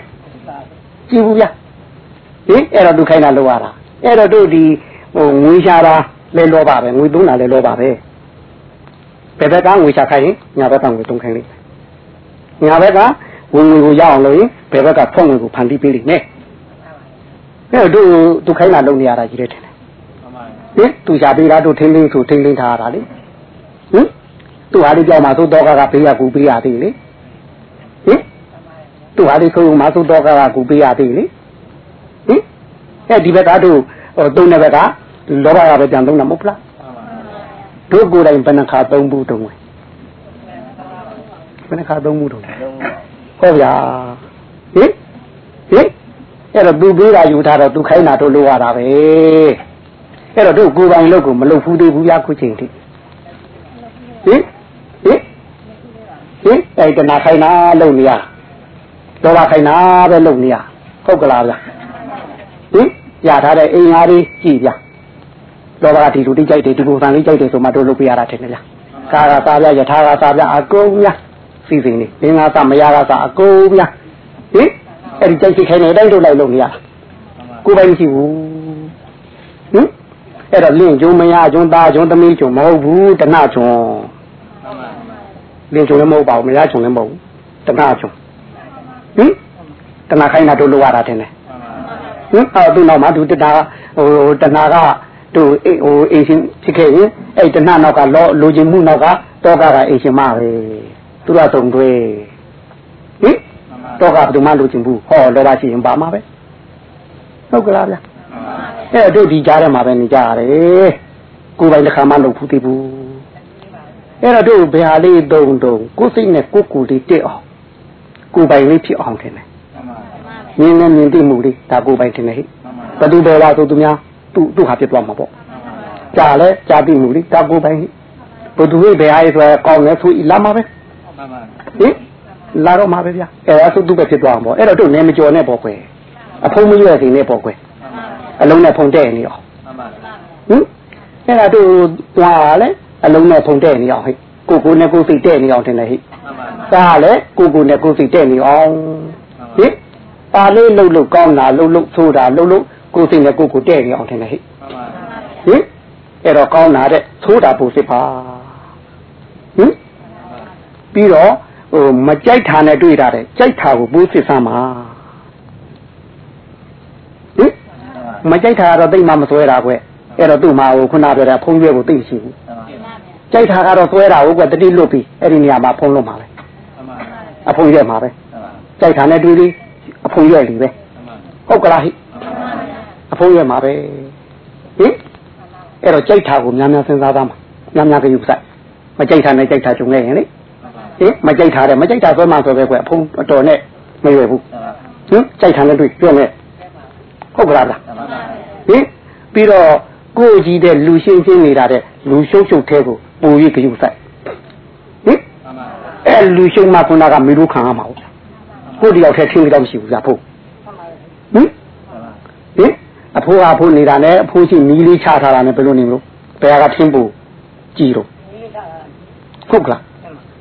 ကြည့်ဘူးဗျဟင်အဲ့တော့သူခိုင်းတာလို့ရတာအဲ့တော့တို့ဒီဟိုငွေရှာတာလဲလောပါပဲငွေသုံးတာလဲလောပါပဲဘယ်ဘက်ကငွေရှာခိုင်းရင်ညာဘက်ကငွေသုံးခိုင်းလိမ့်မယ်ညာဘက်ကဝင်ငွေကိုရအောင်လို့ရင်ဘယ်ဘက်ကဖွင့်ငွေကိုဖန်တီးပေးလိမ့်မယ်အဲ့တော့တို့သူခိုင်းတာလုပ်နေရတာကြီးတယ်ထင်တယ်မှန်ပါဟင်သူရှာပေးတာတို့ထင်းထင်းဆိုထင်းထင်းထားရတာလေ ဟင်သူဟာလေးကြောက်မှာသို့တော့ကကပေးရကူပေးရသေးလေဟင်ဟသူဟာလေးခုံမသုတော်ကကကူပေးရသေးလေဟင်အဲဒီဘက်ကတို့ဟိုသုံးတဲ့ဘက်ကလောဘကပဲကြံသုံးတာမဟုတ်လားတို့ကိုယ်တိုင်ဘယ်နှခါသုံးဘူးတုံးဝင်ဘယ်နှခါသုံးဘူးတုံးဟုတ်ဗျာဟင်ဟင်အဲ့တော့သူပေးတာယူထားတော့သူခိုင်းတာတို့လိုရတာပဲအဲ့တော့တို့ကိုယ်ပိုင်လုပ်ကိုမလုပ်ဘူးသေးဘူးဗျာခုချိန်ထိ ဟင်ဟင်ဟင်အဲ့တနာခိုင်းတာလုပ်နေရလောဘခိုင်းတာပဲလုပ်နေရဟုတ်ကလားဗျာဟင်ရထားတဲ့အိမ်အားလေးကြည်ဗျာလောဘကဒီလူတိကြိုက်တယ်ဒီလိုဆန်လေးကြိုက်တယ်ဆိုမှတို့လုပ်ပြရတာထင်တယ်ဗျာကာကစားပြယထာကစားပြအကုန်များစီစဉ်နေသင်္ဃာသမယကစားအကုန်များဟင်အဲ့ဒီကြိုက်စိတ်ခိုင်းနေတိုင်းတို့လိုက်လုပ်နေရကိုယ်ပိုင်မရှိဘူးဟင် အဲ့တော့လင့်ကျုံမရကျုံသားကျုံသမီးကျုံမဟုတ်ဘူးတဏှကျုံလင့်ကျုံလည်းမဟုတ်ပါဘူးမရကျုံလည်းမဟုတ်ဘူးတဏှကျုံဟင်တဏှခိုင်းတာတို့လုပ်ရတာတင်တယ်ဟင်အဲ့ဒီနောက်မှာသူတဏှဟိုတဏှကတို့ဟိုအရှင်ဖြစ်ခဲ့ရင်အဲ့တဏှနောက်ကလောလိုချင်မှုနောက်ကတောကကအရှင်မပဲသူတို့သုံးတွေဟင်တောကဘယ်သူမှလိုချင်ဘူးဟောလောဘရှိရင်ပါမှာပဲဟုတ်ကလားဗျာ အဲ့တို့ဒီကြားထဲမှာပဲနေကြရတယ်ကိုယ်ပိုင်တစ်ခါမှလုပ်ဘူးသေးဘူးအဲ့တော့တို့ဘယ်ဟာလေးတုံတုံကိုယ်စိတ်နဲ့ကိုယ်ကိုယ်လေးတက်အောင်ကိုယ်ပိုင်လေးဖြစ်အောင်ထင်တယ်မြင်နဲ့မြင်သိမှုလေးဒါကိုယ်ပိုင်ထင်တယ်ဟိဘယ်သူဘယ်လာဆိုသူများသူ့သူ့ဟာဖြစ်သွားမှာပေါ့ကြာလဲကြာပြီမှုလေးဒါကိုယ်ပိုင်ဟိဘယ်သူဟိဘယ်ဟာရေးဆိုကောင်းလဲဆိုဤလာမှာပဲဟင်လာတော့မှာပဲဗျအဲ့ဒါဆိုသူ့ပဲဖြစ်သွားမှာပေါ့အဲ့တော့တို့နေမကြော်နဲ့ပေါ့ကွယ်အဖုံးမရွက်စီနဲ့ပေါ့ကွယ် အလုံးနဲ့ဖုန်တဲ့နေအောင်ဟင်အဲ့ဒါတို့သွားလဲအလုံးနဲ့ဖုန်တဲ့နေအောင်ဟိကိုကိုနဲ့ကိုစိတ်တဲ့နေအောင်တင်တယ်ဟိသားလဲကိုကိုနဲ့ကိုစိတ်တဲ့နေအောင်ဟင်ပါလေးလှုပ်လှုပ်ကောင်းတာလှုပ်လှုပ်ဆိုတာလှုပ်လှုပ်ကိုစိတ်နဲ့ကိုကိုတဲ့နေအောင်တင်တယ်ဟိဟင်အဲ့တော့ကောင်းတာတဲ့သိုးတာပူစစ်ပါဟင်ပြီးတော့ဟိုမကြိုက်တာနဲ့တွေ့တာတဲ့ကြိုက်တာကိုပူစစ်စမ်းပါဟင် မကြိုက်တာကတော့သိမှမစွဲတာကွအဲ့တော့သူ့မှာဟိုခုနပြောတဲ့ဖုံးရွက်ကိုသိရှိဘူးကြိုက်တာကတော့စွဲတာဟုတ်ကွတတိလွတ်ပြီးအဲ့ဒီနေရာမှာဖုံးလို့မှာပဲအဖုံးရွက်မှာပဲကြိုက်တာနဲ့တွေ့ပြီးအဖုံးရွက်လီပဲဟုတ်ကလားဟိအဖုံးရွက်မှာပဲဟင်အဲ့တော့ကြိုက်တာကိုများများစဉ်းစားသားမှာများများကြည့်ဥဆိုင်မကြိုက်တာနဲ့ကြိုက်တာကြုံခဲ့ရင်လေဟင်မကြိုက်တာတဲ့မကြိုက်တာဆွဲမှဆိုပဲကွအဖုံးတော်နဲ့မရွယ်ဘူးဟင်ကြိုက်တာနဲ့တွေ့ပြောနဲ့ ဟုတ်ကလားဟင်ပြီးတော့ကိုယ်ကြီးတဲ့လူရှင်းရှင်းနေတာတဲ့လူရှုပ်ရှုပ်သေးကိုပူ၍ကြည့်ဆိုင်ဟင်အဲလူရှုပ်မှခုနကမီးလို့ခံရမှာဟုတ်ကိုတယောက်တည်းထင်းတော့မရှိဘူးဗျာဖို့ဟင်ဟင်အဖိုးအဖိုးနေတာနဲ့အဖိုးရှိမီးလေးချထားတာနဲ့ဘယ်လိုနေမလို့ဘယ်ကထင်းဖို့ကြည်တော့ဟုတ်ကလား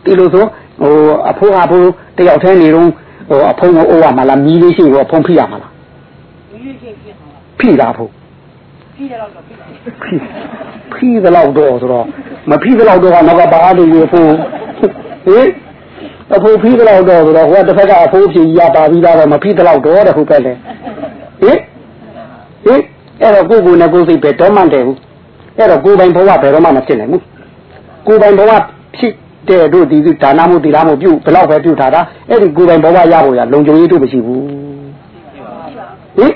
ဒီလိုဆိုဟိုအဖိုးအဖိုးတယောက်တည်းနေတော့ဟိုအဖုံးကိုအိုးရမှာလားမီးလေးရှိကိုအဖုံးဖိရမှာလားမီးလေးရှိ ဖိတာဖို့ဖိတယ်တော့ဖိဖိတယ်တော့ဆိုတော့မဖိတယ်တော့ကတော့ဘာလို့ရဖို့ဟင်အဖိုးဖိတယ်တော့ဆိုတော့ဟိုတစ်ဖက်ကအဖိုးဖြည်ရပါပြီးတော့မဖိတယ်တော့တော့တဲ့ဟုတ်ပဲလေဟင်ဟင်အဲ့တော့ကိုကိုနဲ့ကိုစိတ်ပဲတော့မှန်တယ်ဘူးအဲ့တော့ကိုပိုင်ဘဝဘယ်တော့မှမဖြစ်နိုင်ဘူးကိုပိုင်ဘဝဖြစ်တဲ့တို့ဒီဒါနမှုတိလာမှုပြုဘယ်တော့ပဲပြုထားတာအဲ့ဒီကိုပိုင်ဘဝရဖို့ရလုံခြုံရေးတို့မရှိဘူးဟင်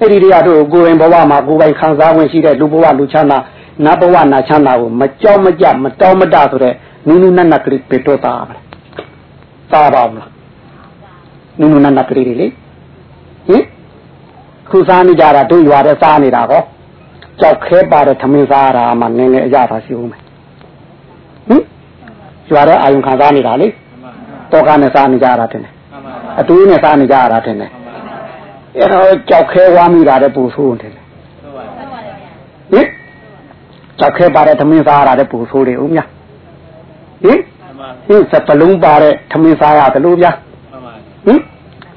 အဲ့ဒီတရားတို့ကိုယ်ပိုင်ဘဝမှာကိုယ်ပိုင်ခံစားဝင်ရှိတဲ့လူဘဝလူချမ်းသာနတ်ဘဝနာချမ်းသာကိုမကြောက်မကြမတောင်းမတဆိုတဲ့နုနုနတ်နတ်ကလေးပေတော့သားပါသားပါမလားနုနုနတ်နတ်ကလေးတွေလေဟင်ခုစားနေကြတာတို့ရွာတဲ့စားနေတာကောကြောက်ခဲပါတဲ့ထမင်းစားတာမှနည်းနည်းအရသာရှိဦးမယ်ဟင်ရွာတဲ့အာယုံခံစားနေတာလေတောကနဲ့စားနေကြတာတင်တယ်အတူနဲ့စားနေကြတာတင်တယ် အဲ့တော့ကြောက်ခဲဝါမိတာတဲ့ပူဆိုးတယ်ဟင်ကြောက်ခဲပါတဲ့ထမင်းစားရတဲ့ပူဆိုးတယ်ဦးမြဟင်ဟင်စပလုံးပါတဲ့ထမင်းစားရတယ်လို့ဗျာဟင်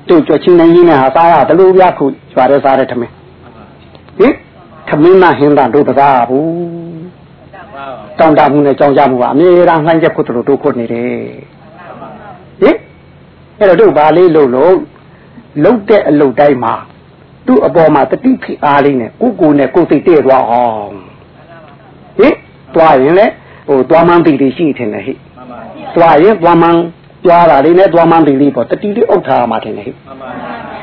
တို့ကြွချင်းနေရင်းနဲ့ဟာစားရတယ်လို့ဗျာခုကျွာတဲ့စားတဲ့ထမင်းဟင်ထမင်းမဟင်းတာတို့ပစားဘူးတောင်းတမှုနဲ့ကြောင်းကြမှုကအမြဲတမ်းနှိုင်းချက်ခုတို့တို့ခုနေတယ်ဟင်အဲ့တော့တို့ဘာလေးလို့လို့ လုတ်တဲ့အလုတ်တိုင်းမှာသူ့အပေါ်မှာတတိဖိအားလေးနဲ့ကိုကိုနဲ့ကိုစိတ်တည့်သွားအောင်ဟင်တွားရင်လေဟိုတွားမှန်းတိတိရှိထင်တယ်ဟိတွားရင်တွားမှန်းကြွားတာလေးနဲ့သွားမှန်းပြီးလေးပေါ့တတိလေးအုပ်ထားမှထင်တယ်ဟိ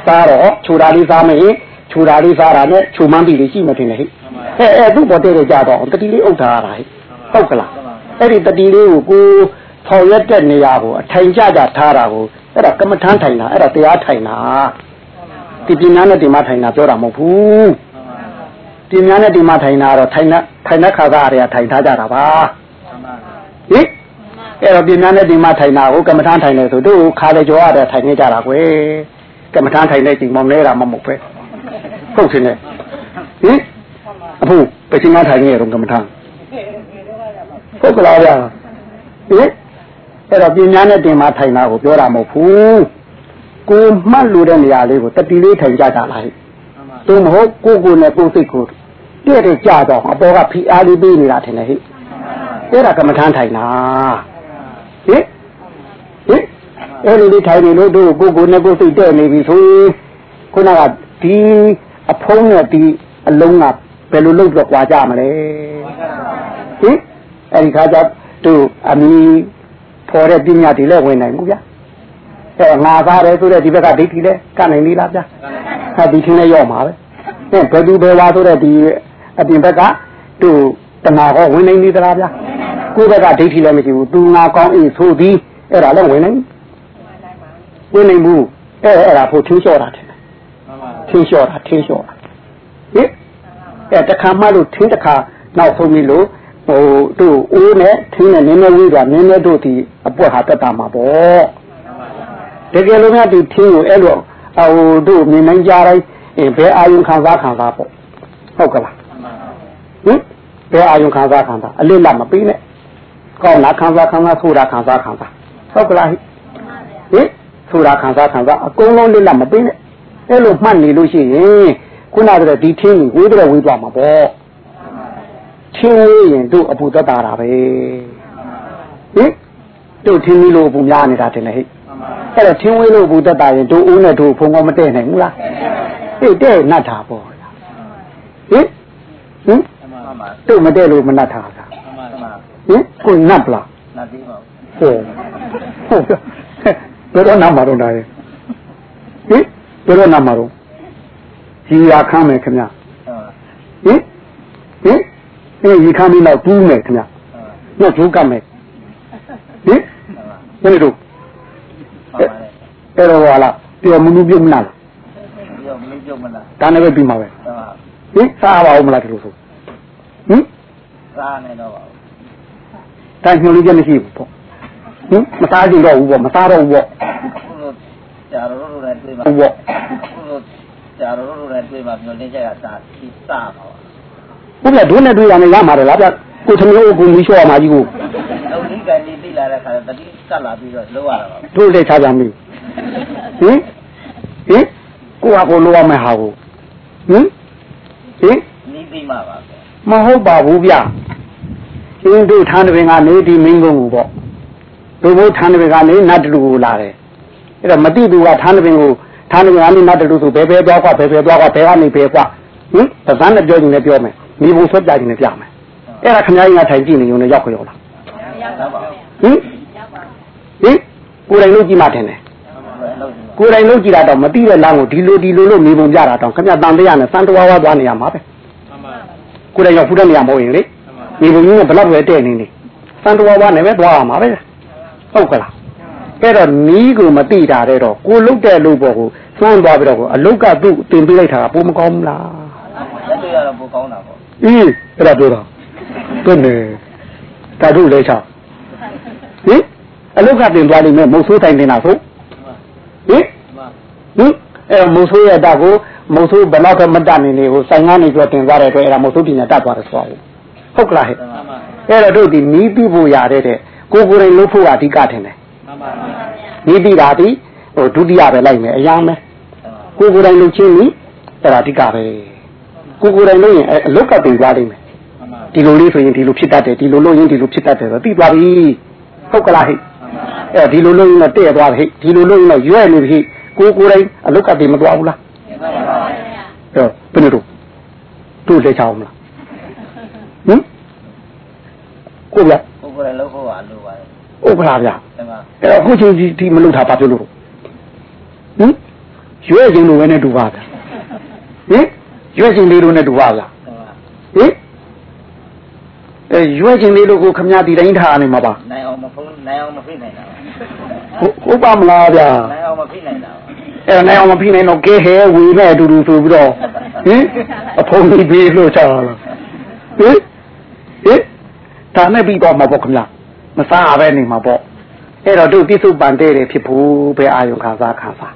စားတော့ခြူတာလေးစားမရင်ခြူတာလေးစားတာနဲ့ခြူမှန်းပြီးလေးရှိမှထင်တယ်ဟိအဲအဲသူ့ပေါ်တဲ့ကြတော့တတိလေးအုပ်ထားရတာဟိဟုတ်ကလားအဲ့ဒီတတိလေးကိုကိုဆောင်ရက်တဲ့နေရာကိုအထိုင်ကြကြထားတာကို အဲ့ဒါကမ္မထမ်းထိုင်တာအဲ့ဒါတရားထိုင်တာဒီပြင်းများနဲ့ဒီမှာထိုင်တာပြောတာမဟုတ်ဘူးပြင်းများနဲ့ဒီမှာထိုင်တာတော့ထိုင်တဲ့ထိုင်တဲ့ခါသားအရာထိုင်ထားကြတာပါဟင်အဲ့တော့ပြင်းများနဲ့ဒီမှာထိုင်တာကိုကမ္မထမ်းထိုင်တယ်ဆိုတို့ခါလေကြောရတဲ့ထိုင်နေကြတာကွယ်ကမ္မထမ်းထိုင်တဲ့ချိန်မောင်နေတာမမဟုတ်ပဲဟုတ်ရှင်နဲ့ဟင်အခုပချင်းမထိုင်နေရုံကမ္မထမ်းဟုတ်ကလားဗျာဟင် အဲ့တော့ပြင်းများနဲ့တင်မှာထိုင်တာကိုပြောတာမဟုတ်ဘူးကိုမှတ်လို့တဲ့နေရာလေးကိုတတိလေးထိုင်ကြကြလားသို့မဟုတ်ကိုကိုနဲ့ကိုစိတ်ကိုတည့်တဲ့ကြတော့အပေါ်ကဖိအားလေးပေးနေတာထင်တယ်ဟိအဲ့ဒါကမ္မထမ်းထိုင်တာဟင်ဟင်အဲ့လိုလေးထိုင်နေလို့တို့ကိုကိုနဲ့ကိုစိတ်တဲ့နေပြီဆိုခုနကဒီအဖုံးနဲ့ဒီအလုံးကဘယ်လိုလုပ်တော့ကြွားကြမလဲဟင်အဲ့ဒီခါကျတို့အမီ ဖော်တဲ့ပညာတွေလည်းဝင်နိုင်ဘူးဗျာအဲငါသားတယ်ဆိုတဲ့ဒီဘက်ကဒိဋ္ဌိလည်းကနိုင်သေးလားဗျာဟာဒီထင်းလည်းရောက်မှာပဲအဲဘယ်သူဘယ်ဝါဆိုတဲ့ဒီအပြင်ဘက်ကတို့တဏှာဟောဝင်နိုင်သေးသလားဗျာကိုယ့်ဘက်ကဒိဋ္ဌိလည်းမရှိဘူးသူငါကောင်းအေးဆိုပြီးအဲ့ဒါလည်းဝင်နိုင်ဝင်နိုင်ဘူးအဲအဲ့ဒါဖို့ထင်းလျှော့တာတယ်ထင်းလျှော့တာထင်းလျှော့တာဟင်အဲတခါမှလို့ထင်းတခါနောက်ဆုံးပြီလို့ ဟိုတို့အိုးနဲ့ထင်းနဲ့နည်းနည်းဝေးသွားနည်းနည်းတို့ဒီအပွက်ဟာတက်တာမှာပေါ့တကယ်လို့များဒီထင်းကိုအဲ့လိုဟိုတို့မြင်နိုင်ကြတိုင်းဘယ်အာယုံခံစားခံစားပေါ့ဟုတ်ကလားဟင်ဘယ်အာယုံခံစားခံစားအလစ်လက်မပေးနဲ့ကောင်းလားခံစားခံစားဆိုတာခံစားခံစားဟုတ်ကလားဟင်ဆိုတာခံစားခံစားအကုန်လုံးလစ်လက်မပေးနဲ့အဲ့လိုမှတ်နေလို့ရှိရင်ခုနကတည်းကဒီထင်းကိုဝေးတော့ဝေးသွားမှာပေါ့ ချင်းဝေးရင်တို့အပူသက်တာတာပဲဟင်တို့ထင်းကြီးလို့အပူများနေတာတင်လေဟဲ့အဲ့တော့ထင်းဝေးလို့အပူသက်တာရင်တို့ဦးနဲ့တို့ဖုံကောမတည့်နိုင်ဘူးလားဟေ့တဲ့နတ်တာပေါ့ဟင်ဟင်တို့မတည့်လို့မနတ်တာကဟင်ကိုနတ်ပလားနတ်သေးပါဟုတ်ဟုတ်ဘယ်တော့နာမှာတော့ဒါရဲ့ဟင်ဘယ်တော့နာမှာတော့ကြီးရခမ်းမယ်ခင်ဗျဟင်ဟင် အဲရီခမ်းပြီးတော့တူးမယ်ခင်ဗျညှို့ကျိုးကတ်မယ်ဟင်ဘယ်လိုတို့အဲ့တော့ဟာလားပြောမမှုပြုတ်မလားပြောမင်းပြုတ်မလားဒါနဲ့ပဲပြီးမှာပဲဟင်စားပါဦးမလားဒီလိုဆိုဟင်စားနေတော့ပါဒါညှို့လေးချက်မရှိဘူးပေါ့ဟင်မစားကြည့်တော့ဘူးပေါ့မစားတော့ဘူးပေါ့ခုလိုကြာတော့လို့လည်းတွေ့ပါဟုတ်ပေါ့ခုလိုကြာတော့လို့လည်းတွေ့ပါမျိုးလင်းချက်ကစားပြီးစားပါ ဘုရားဒုနဲ့တွေ့ရမယ်ရမှာတယ်လားဗျကိုသမီးကိုကိုမီးလျှော့မှာကြီးကိုလုံးဒီကန်ကြီးသိလာတဲ့ခါတတိကတ်လာပြီးတော့လောရတာပါတို့လက်ချကြပြီဟင်ဟင်ကိုဟာကိုလိုရမယ်ဟာကိုဟင်ဟင်နီးပြီးမှပါပဲမဟုတ်ပါဘူးဗျအင်းတို့ထန်းတပင်ကနေဒီမင်းကုန်းကိုပေါ့တို့ဘိုးထန်းတပင်ကနေနတ်တူကိုလာတယ်အဲ့တော့မတိသူကထန်းတပင်ကိုထန်းတပင်ကနေနတ်တူဆိုဘယ်ဘယ်သွားကွာဘယ်ဘယ်သွားကွာဘယ်ကနေဘယ်ကွာဟင်ပဇန်းနဲ့ပြောနေလည်းပြောမယ် မိဘဆွတ်ပြနေလည်းပြမယ်အဲ့ဒါခင်ဗျားကြီးကထိုင်ကြည့်နေုံနဲ့ရောက်ခရောက်လားတော့ပါဟင်ဟင်ကိုယ်တိုင်လို့ကြည့်မှထင်တယ်လုံးကိုယ်တိုင်လုံးကြည့်တာတော့မတိတဲ့လမ်းကိုဒီလိုဒီလိုလို့မိဘုံပြတာတော့ခင်ဗျာတန်တရားနဲ့စံတော်ဝါသွားနေရမှာပဲကိုယ်တိုင်ရောက်ဖူးတဲ့နေရာမဟုတ်ရင်လေမိဘုံကြီးကဘလောက်ပဲတဲ့နေနေစံတော်ဝါနဲ့ပဲသွားရမှာပဲဟုတ်ကလားအဲ့တော့နီးကိုမတိတာတဲ့တော့ကိုလုတ်တဲ့လူပေါ်ကိုစွန့်သွားပြီးတော့အလုတ်ကသူ့တင်ပေးလိုက်တာကပိုမကောင်းဘူးလားလက်တွေ့ရတော့ပိုကောင်းတာပေါ့ အေးအဲ့ဒါပြောတာတွေ့နေတာတို့လဲချဟင်အလုတ်ကတင်သွားလိမ့်မယ်မုတ်ဆိုးတိုင်တင်တာဆိုဟင်ဟင်အဲမုတ်ဆိုးရတာကိုမုတ်ဆိုးဘယ်တော့မှမတတ်နေနေကိုဆိုင်ကနေပြောတင်သွားတဲ့အတွက်အဲ့ဒါမုတ်ဆိုးပညာတတ်သွားတယ်ဆိုတော့ဟုတ်ကလားဟဲ့အဲ့တော့တို့ဒီနီးပြီးဖို့ရတဲ့တဲ့ကိုကိုယ်တိုင်လုပ်ဖို့အဓိကထင်တယ်နီးပြီးတာဒီဟိုဒုတိယပဲလိုက်မယ်အရာမယ်ကိုကိုယ်တိုင်လုပ်ချင်းနီးအဲ့ဒါအဓိကပဲ ကိုကိုယ်တိုင်လုပ်ရင်အလုတ်ကတင်သွားလိမ့်မယ်ဒီလိုလေးဆိုရင်ဒီလိုဖြစ်တတ်တယ်ဒီလိုလုပ်ရင်ဒီလိုဖြစ်တတ်တယ်ဆိုသိသွားပြီဟုတ်ကလားဟဲ့အဲဒီလိုလုပ်ရင်တော့တဲ့သွားပြီဒီလိုလုပ်ရင်တော့ရွဲ့နေပြီကိုကိုယ်တိုင်အလုတ်ကတင်မသွားဘူးလားအဲ့ဘယ်လိုတို့တို့လက်ချအောင်မလားဟင်ကိုဗျကိုယ်ကလည်းလုံးဖို့ပါလိုပါတယ်ဩဟုတ်ကလားဗျာတမန်အဲ့တော့အခုချိန်ဒီဒီမလုပ်တာဘာဖြစ်လို့လဲဟင်ရွေးခြင်းလိုပဲနဲ့တူပါဗျာဟင် ရွေးခြင်းလေးလိုနဲ့တူပါဗျာတမန်ဟင်အဲရွေးခြင်းလေးလိုကိုခမရဒီတိုင်းထားနေမှာပါနိုင်အောင်မဖုံးနိုင်အောင်မဖိနိုင်တာဟုတ်ဟုတ်ပါမလားဗျာနိုင်အောင်မဖိနိုင်တာအဲ့တော့နိုင်အောင်မဖိနိုင်တော့ကဲဟဲဝေနဲ့အတူတူဆိုပြီးတော့ဟင်အဖုံးကြီးပြေးလို့ချတာလားဟင်ဟင်ဒါနဲ့ပြီးတော့မှာပေါ့ခင်ဗျာမစားပဲနေမှာပေါ့အဲ့တော့တို့ပြစ္ဆုတ်ပန်တဲ့တယ်ဖြစ်ဖို့ပဲအာယုခံစားခံစား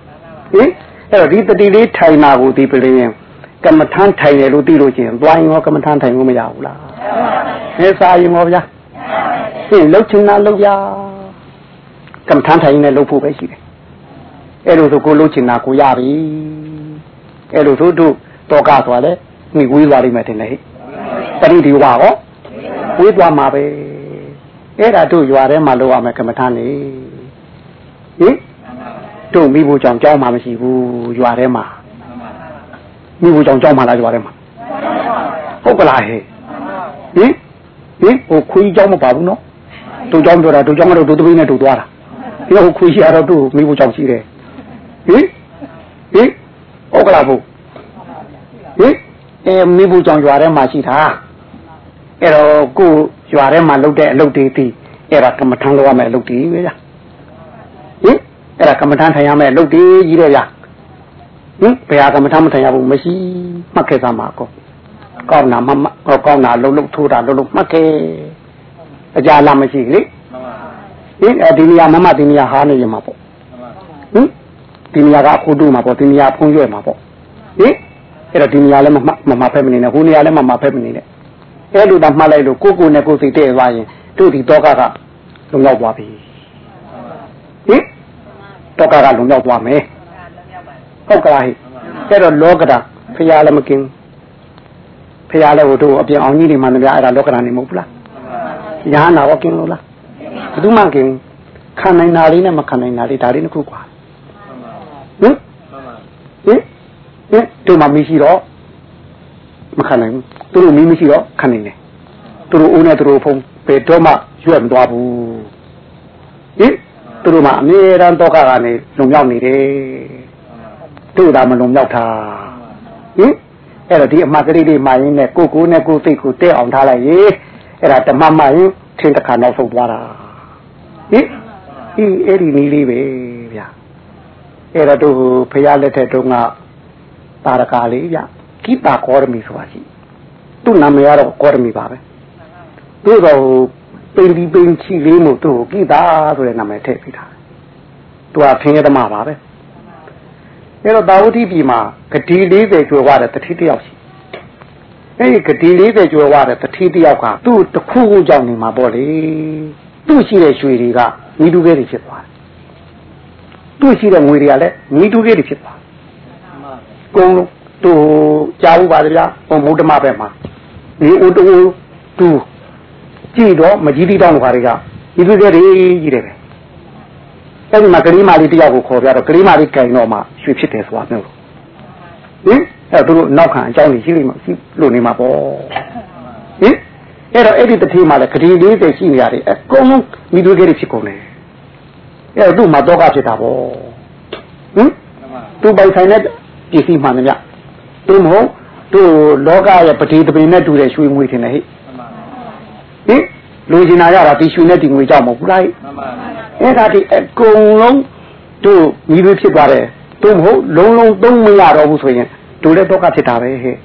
ဟင်အဲ့တော့ဒီတတိလေးထိုင်တာကိုဒီပလင်း ကမ္မထမ်းထိုင်တယ်လို့သိလို့ချင်းသွားရင်ရောကမ္မထမ်းထိုင်လို့မရဘူးလားဟဲ့စားရင်ရောဗျာဟင်လှုပ်ချင်တာလှုပ်ရကမ္မထမ်းထိုင်နေလှုပ်ဖို့ပဲရှိတယ်အဲ့လိုဆိုကိုလှုပ်ချင်တာကိုရပြီအဲ့လိုဆိုတို့တော့ကသွားလဲမိဝေးသွားလိမ့်မယ်ထင်တယ်ဟဲ့ပရိဒီဝါရောဝေးသွားမှာပဲအဲ့ဒါတို့ရွာထဲမှာလှုပ်ရမယ်ကမ္မထမ်းနေဟင်တို့မိဖို့ကြောင့်ကြောင်းမှမရှိဘူးရွာထဲမှာ မိဖို့ကြောင့်ကြောင်းမှလားရွာထဲမှာဟုတ်ကလားဟဲ့ဟင်ဟင်ဟိုခွေးကြောင်းမပါဘူးနော်တို့ကြောင်းပြောတာတို့ကြောင်းကတော့တို့တပိနဲ့တို့သွားတာဒီဟိုခွေးရှိရတော့တို့မိဖို့ကြောင့်ရှိတယ်ဟင်ဟင်ဟုတ်ကလားဘုဟင်အဲမိဖို့ကြောင့်ရွာထဲမှာရှိတာအဲ့တော့ကိုရွာထဲမှာလုပ်တဲ့အလုပ်တွေဒီအဲ့ဒါကမ္မထမ်းလုပ်ရမယ့်အလုပ်တွေပဲဗျာဟင်အဲ့ဒါကမ္မထမ်းထိုင်ရမယ့်အလုပ်တွေကြီးတယ်ဗျာ ဟင်ဘယ်ဟာကမ္မထမ်းမထိုင်ရဘူးမရှိမှတ်ခဲ့သမှာကောကောင်းတာမမဟောကောင်းတာလှုပ်လှုပ်ထိုးတာလှုပ်လှုပ်မှတ်ခဲ့အကြလားမရှိလေတမန်ဟင်အဲဒီနေရာမမဒီနေရာဟာနေရမှာပေါ့တမန်ဟင်ဒီနေရာကအခုတို့မှာပေါ့ဒီနေရာဖုံးရွက်မှာပေါ့ဟင်အဲ့တော့ဒီနေရာလည်းမမမမဖက်မနေနဲ့ဟိုနေရာလည်းမမဖက်မနေနဲ့အဲ့လိုသာမှတ်လိုက်လို့ကိုကိုနဲ့ကိုစိတ်တဲ့သွားရင်တို့ဒီတော့ကကလုံလောက်သွားပြီဟင်တော့ကကလုံလောက်သွားမယ် ဟုတ်ကလားဟိအဲ့တော့လောကတာဖရာလည်းမกินဖရာလည်းဟိုတို့အပြင်အောင်ကြီးတွေမှလည်းအဲ့ဒါလောကတာနေမဟုတ်ဘူးလားညာနာတော့กินလို့လားဘယ်သူမှกินခံနိုင်တာလေးနဲ့မခံနိုင်တာလေးဒါလေးတစ်ခုกว่าဟင် တမန် ဟင်ဟင်တို့မှမရှိတော့မခံနိုင်ဘူးသူတို့မီးမရှိတော့ခံနိုင်တယ်သူတို့အိုးနဲ့သူတို့ဖုံးဘယ်တော့မှရွက်မသွားဘူးဟင်သူတို့မှအမြဲတမ်းတော့ကကနေလုံမြောက်နေတယ် တို့သာမလုံမြောက်တာဟင်အဲ့တော့ဒီအမှတ်ကလေးလေးမှရင်နဲ့ကိုကိုနဲ့ကိုစိတ်ကိုတဲ့အောင်ထားလိုက်ရေအဲ့ဒါဓမ္မမှရင်ထင်းတစ်ခါနောက်ဆုံးသွားတာဟင်အေးအဲ့ဒီနည်းလေးပဲဗျာအဲ့တော့သူဖရာလက်ထက်တုန်းကတာရကာလေးဗျကိတာကောရမီဆိုတာရှိသူ့နာမည်ကတော့ကောရမီပါပဲသူတော့ပိန်ဒီပိန်ချီလေးမို့သူ့ကိုကိတာဆိုတဲ့နာမည်ထည့်ပေးတာသူကဖင်းရသမားပါပဲ အဲ့တော့တာဝတိပြည်မှာဂတိ40ကျွယ်ဝတဲ့တတိတယောက်ရှိအဲ့ဒီဂတိ40ကျွယ်ဝတဲ့တတိတယောက်ကသူ့တစ်ခုခုကြောင့်နေမှာပေါ့လေသူ့ရှိတဲ့ရွှေတွေကမိတူခဲတွေဖြစ်သွားတယ်သူ့ရှိတဲ့ငွေတွေကလည်းမိတူကြီးတွေဖြစ်သွားတမန်ကုန်းလုံးသူကြားဘူးပါဗျာဟိုမုဒ္ဓမဘက်မှာဒီဥတူသူကြည့်တော့မကြီးတိတောင်းလို့ခါတွေကမိတူကြီးတွေကြီးတယ်ပဲ အဲ့ဒီမှာကလေးမလေးတယောက်ကိုခေါ်ပြတော့ကလေးမလေးကင်တော့မှရွှေဖြစ်တယ်ဆိုတာမျိုးလို့ဟင်အဲ့သူတို့နောက်ခံအကြောင်းကြီးရှိလိမ့်မယ်ရှိလို့နေမှာပေါ့ဟင်အဲ့တော့အဲ့ဒီတစ်ထီမှာလည်းဂတိ40ရှိနေရတယ်အကုန်လုံးမိတူကြီးတွေဖြစ်ကုန်တယ်အဲ့တော့သူ့မှာတော့ကဖြစ်တာပေါ့ဟင်တမန်သူပိုင်ဆိုင်တဲ့ပစ္စည်းမှန်တယ်ဗျသူမဟုတ်သူလောကရဲ့ပတိတပင်နဲ့တူတဲ့ရွှေငွေထင်တယ်ဟိတမန်ဟင်လူကျင်နာရတာဒီရွှေနဲ့ဒီငွေကြောက်မဟုတ်ဘူးလားဟိတမန် အဲ့ဒါဒီအကုန်လုံးသူမိသွေးဖြစ်သွားတယ်သူမဟုတ်လုံးလုံးသုံးမရတော့ဘူးဆိုရင်သူလည်းတော့ကဖြစ်တာပဲဟဲ့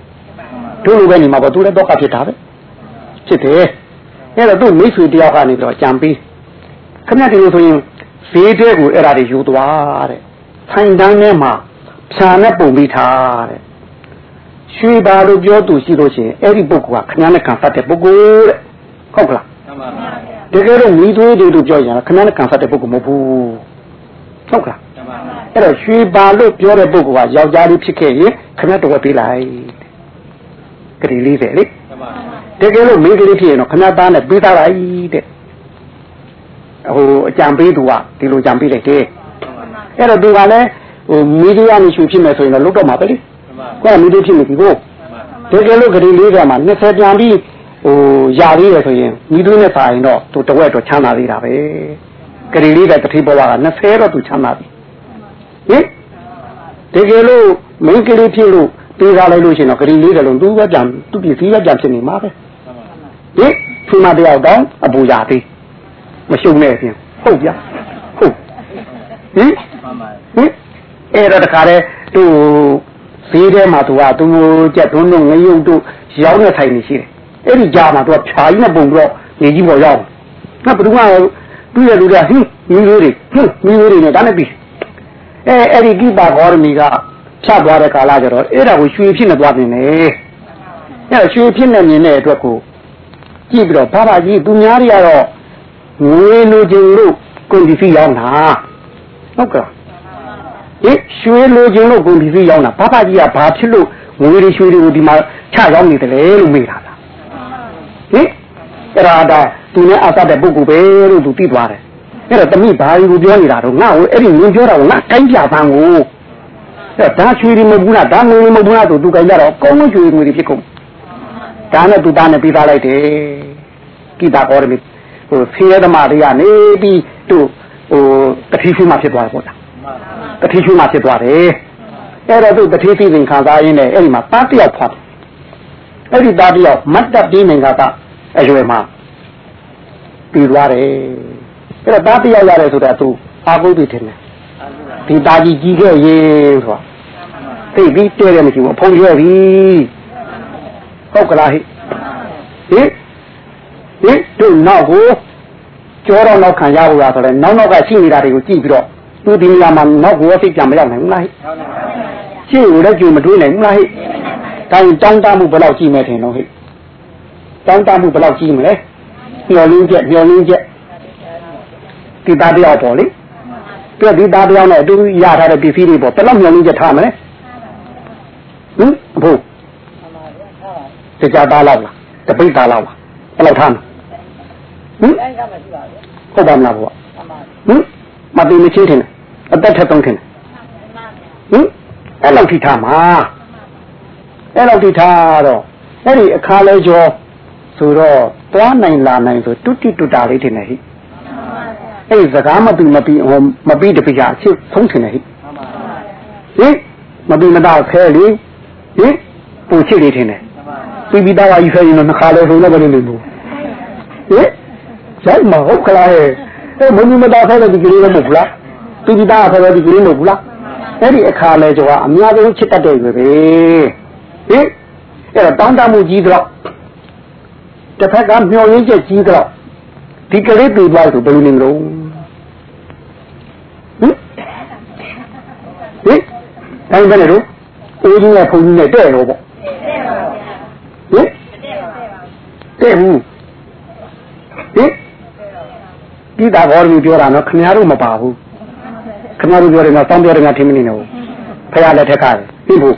သူလိုပဲနေမှာပေါ့သူလည်းတော့ကဖြစ်တာပဲဖြစ်တယ်အဲ့တော့သူမိတ်ဆွေတယောက်ကနေပြီးတော့ကြံပြီးခဏတည်းလို့ဆိုရင်ဈေးတဲ့ကိုအဲ့ဒါတွေယူသွားတဲ့ဆိုင်တန်းထဲမှာဖြာနဲ့ပုံပြီးထားတဲ့ရွှေပါလို့ပြောသူရှိလို့ရှိရင်အဲ့ဒီပုဂ္ဂိုလ်ကခဏနဲ့ခံဖတ်တဲ့ပုဂ္ဂိုလ်တဲ့ဟုတ်ကလား တမန်တကယ်တော့မိသွေးတွေလို့ပြောရင်ခဏနဲ့ခံဖတ်တဲ့ပုဂ္ဂိုလ်မဟုတ်ဘူးဟုတ်ကလားတမန်အဲ့တော့ရွှေပါလို့ပြောတဲ့ပုဂ္ဂိုလ်ကယောက်ျားလေးဖြစ်ခဲ့ရင်ခဏတော့ပေးလိုက်ကလေးလေးပဲလေတမန်တကယ်လို့မိန်းကလေးဖြစ်ရင်တော့ခဏသားနဲ့ပေးသားလိုက်တဲ့ဟိုအကြံပေးသူကဒီလိုကြံပေးလိုက်တယ်အဲ့တော့သူကလည်းဟိုမိဒီယာနဲ့ရွှေဖြစ်မယ်ဆိုရင်တော့လုတ်တော့မှာပဲလေတမန်ကိုယ်ကမိဒီဖြစ်နေပြီကိုတမန်တကယ်လို့ကလေးလေးကမှ20ပြန်ပြီး ဟိုຢာသေးတယ်ဆိုရင်မိသူနဲ့ပါရင်တော့သူတဝက်တော့ချမ်းသာသေးတာပဲကလေးလေးတဲ့တတိဘဝက20တော့သူချမ်းသာပြီဟင်တကယ်လို့မင်းကလေးဖြစ်လို့ပြေးစားလိုက်လို့ရှိရင်တော့ကလေးလေးကလုံးသူပဲပြန်သူပစ္စည်းပဲပြန်ဖြစ်နေမှာပဲဟင်သူမတယောက်တော့အပူရသေးမရှုံနဲ့ပြင်ဟုတ်ဗျာဟုတ်ဟင်မှန်ပါဟင်အဲ့တော့တခါလဲသူဈေးထဲမှာသူကသူကြက်သွန်းတို့ငရုတ်တို့ရောင်းနေထိုင်နေရှိတယ် အဲ့ဒီကြားမှာသူကဖြာကြီးနဲ့ပုံတော့နေကြီးပေါ်ရောက်ငါဘယ်သူမှသူ့ရဲ့လူတွေကဟင်းမီးလေးတွေဟင်းမီးလေးတွေနဲ့ဒါနဲ့ပြီးအဲအဲ့ဒီကိပါဂေါရမီကဖြတ်သွားတဲ့ကာလကျတော့အဲ့ဒါကိုရွှေဖြစ်နေသွားနေတယ်အဲ့ရွှေဖြစ်နေမြင်တဲ့အတွက်ကိုကြည့်ပြီးတော့ဘာဘာကြီးသူများတွေကတော့ငွေလိုချင်လို့ကုန်ပစ္စည်းရောင်းတာဟုတ်ကဲ့ဟင်ရွှေလိုချင်လို့ကုန်ပစ္စည်းရောင်းတာဘာဘာကြီးကဘာဖြစ်လို့ငွေတွေရွှေတွေကိုဒီမှာချရောင်းနေတယ်လေလို့မေးတာလား ဟင်အဲ့ဒါဒါသူနဲ့အပ်တဲ့ပုဂ္ဂိုလ်ပဲလို့သူသိသွားတယ်အဲ့တော့တမိဘာကြီးကိုပြောနေတာတော့ငါ့ကိုအဲ့ဒီငွေပြောတာကိုငါတိုင်းပြပန်းကိုအဲ့ဒါရွှေတွေမဟုတ်ဘူးလားဒါငွေမဟုတ်ဘူးလားဆိုသူကြိုင်ကြတော့အကုန်လုံးရွှေငွေတွေဖြစ်ကုန်ဒါနဲ့သူသားနဲ့ပြီးသားလိုက်တယ်ကိတာကောရမီဟိုဖေးသမားတွေကနေပြီးသူဟိုတတိရှိမှဖြစ်သွားတယ်ပေါ့လားတတိရှိမှဖြစ်သွားတယ်အဲ့တော့သူတတိသိစဉ်ခံစားရင်းနဲ့အဲ့ဒီမှာတားတယောက်ဖွာအဲ့ဒီတားတယောက်မတ်တပ်ပြီးနေကတာ အရွယ်မှာပြီးသွားတယ်အဲ့တော့တားတယောက်ရတယ်ဆိုတာသူအာဟုတိထင်တယ်ဒီတာကြီးကြီးခဲ့ရေးဆိုတာသိပြီးတဲတယ်မရှိဘူးအဖုံးရွယ်ပြီဟုတ်ကလားဟိဟိဟိတို့နောက်ကိုကြောတော့နောက်ခံရဖို့ရဆိုလဲနောက်နောက်ကရှိနေတာတွေကိုကြည့်ပြီးတော့သူဒီနေရာမှာနောက်ကိုသိပြန်မရောက်နိုင်ဘူးလားဟိရှင်းကိုလည်းကြုံမတွေးနိုင်ဘူးလားဟိဒါရင်တောင်းတမှုဘယ်လောက်ကြည့်မယ်ထင်တော့ဟိ တောင်းတမှုဘယ်လောက်ကြည့်မလဲမျောလင်းချက်မျောလင်းချက်ဒီသားတယောက်ပေါ့လေပြဒီသားတယောက်နဲ့အတူရထားတဲ့ပစ္စည်းတွေပေါ့ဘယ်လောက်မျောလင်းချက်ထားမလဲဟင်အဖို့တရားသားလောက်လားတပိတ်သားလောက်လားဘယ်လောက်ထားမလဲဟင်ဟုတ်ပါမလားဘုရားဟင်မတိမချင်းထင်တယ်အသက်ထက်သုံးထင်တယ်ဟင်အဲ့လောက်ထိထားမှာအဲ့လောက်ထိထားတော့အဲ့ဒီအခါလဲကျော် ဆိုတော့သွားနိုင်လာနိုင်ဆိုတုတိတုတာလေးထင်တယ်ဟိအဲ့ဒီစကားမပြီးမပြီးဟိုမပြီးတပိကအဖြစ်ဆုံးထင်တယ်ဟိဟင်မပြီးမတော့ဖဲလေဟင်ပူချစ်လေးထင်တယ်ပြီးပြီးသားကယူဖဲရင်တော့နှခါလဲဆိုတော့ဘယ်လိုလဲဘူးဟင်ရိုက်မဟုတ်ကလားဟဲ့အဲမင်းမသားဖဲတဲ့ဒီကလေးလည်းမဟုတ်ဘူးလားသူဒီသားဖဲတဲ့ဒီကလေးမဟုတ်ဘူးလားအဲ့ဒီအခါလဲကျော်ကအများဆုံးချစ်တတ်တယ်ပဲဟင်အဲ့တော့တောင်းတမှုကြီးတော့ တစ်ဖက်ကမျောရင်းချက်ကြီးတော့ဒီကလေးပြေးသွားဆိုဘယ်လိုနေမလို့ဟင်ဟင်တိုင်းပဲလေတို့အိုးကြီးနဲ့ဖုန်ကြီးနဲ့တဲ့ရောပေါ့ဟင်တဲ့ဘူးဟင်ဒီတာဘောရီပြောတာနော်ခင်ဗျားတို့မပါဘူးခင်ဗျားတို့ပြောတယ်နော်တောင်းပြောတယ်ငါထင်မနေနဲ့ဘူးဖရလက်ထက်ကတယ်ပြီးဘူး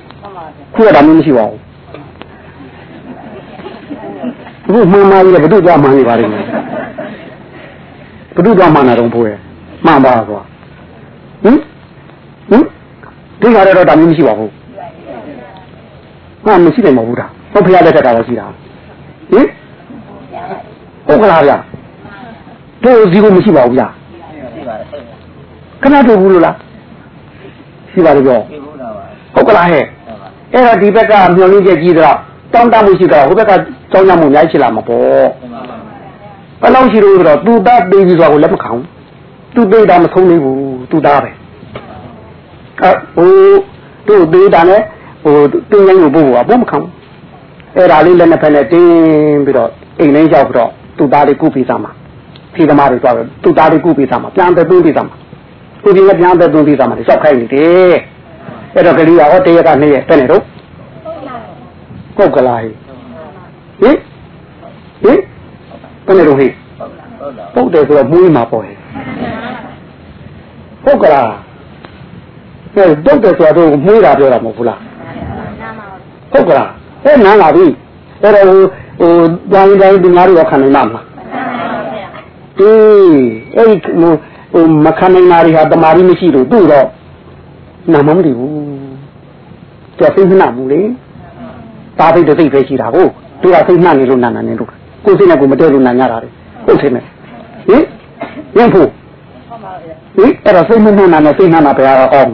ခုရတာမျိုးမရှိပါဘူး ဘုမှန်မှန်ကြီးဘုဒ္ဓသွားမှန်နေပါလိမ့်မယ်ဘုဒ္ဓသွားမှန်တာတော့ဘိုးရဲ့မှန်ပါကွာဟင်ဟင်ဒီကြရတော့ဒါမျိုးမရှိပါဘူးဟာမရှိနိုင်ပါဘူးဒါဟုတ်ဖရလက်ထက်ကလည်းရှိတာဟင်ဟုတ်ကလားဗျာတို့စီကိုမရှိပါဘူးဗျာရှိပါတယ်ခဏတို့ဘူးလို့လားရှိပါလို့ပြောရှိဘူးတော့ပါဟုတ်ကလားဟဲ့ဟုတ်ပါအဲ့တော့ဒီဘက်ကမျောလင်းချက်ကြီးတော့ တောင်းတမှုရှိတော့ဟိုဘက်ကတောင်းတမှုအများကြီးရှိလာမှာပေါ့မှန်ပါဘယ်လောက်ရှိလို့ဆိုတော့သူသားပေးပြီးဆိုတော့လက်မခံဘူးသူပေးတာမဆုံးသေးဘူးသူသားပဲအဲဟိုသူ့ပေးတာနဲ့ဟိုတင်းရင်းကိုပို့ဖို့ကဘောမခံဘူးအဲ့ဒါလေးလက်နဲ့ဖက်နဲ့တင်းပြီးတော့အိမ်လေးရောက်ပြီးတော့သူသားလေးကုပေးစားမှာဖြေသမားတွေသွားတော့သူသားလေးကုပေးစားမှာပြန်သက်သွင်းပေးစားမှာကိုဒီကပြန်သက်သွင်းပေးစားမှာလျှောက်ခိုင်းနေတယ်အဲ့တော့ကလေးကဟောတရက်ကနေ့ရက်တဲ့နေတော့ ဟုတ်ကလားဟိဟင်ဟင်ဘယ်နေတော့ဟိဟုတ်လားဟုတ်လားပုတ်တယ်ဆိုတော့မွေးမှာပေါ့ဟဲ့ဟုတ်ကလားအဲပုတ်တယ်ဆိုတော့မွေးတာပြောတာမဟုတ်ဘူးလားဟုတ်ကလားအဲနားလာပြီအဲ့တော့ဟိုဟိုတိုင်းတိုင်းဒီငါတို့ရောခံနိုင်မှာမလားအေးအဲ့ဒီဟိုဟိုမခံနိုင်တာတွေဟာတမာရီမရှိလို့သူ့တော့နာမမတည်ဘူးကြောက်စိတ်နှံ့မှုလေ တာသိတဲ့စိတ်ပဲရှိတာကိုသူကစိတ်နှံ့နေလို့နာနာနေလို့ကိုယ်စိတ်နဲ့ကိုယ်မတည့်လို့နာညတာတယ်ဟုတ်တယ်မယ်ဟင်ရဖို့ဟဟင်အဲ့တော့စိတ်မနှံ့တာနဲ့စိတ်နှံ့တာဘယ်ဟာကောင်း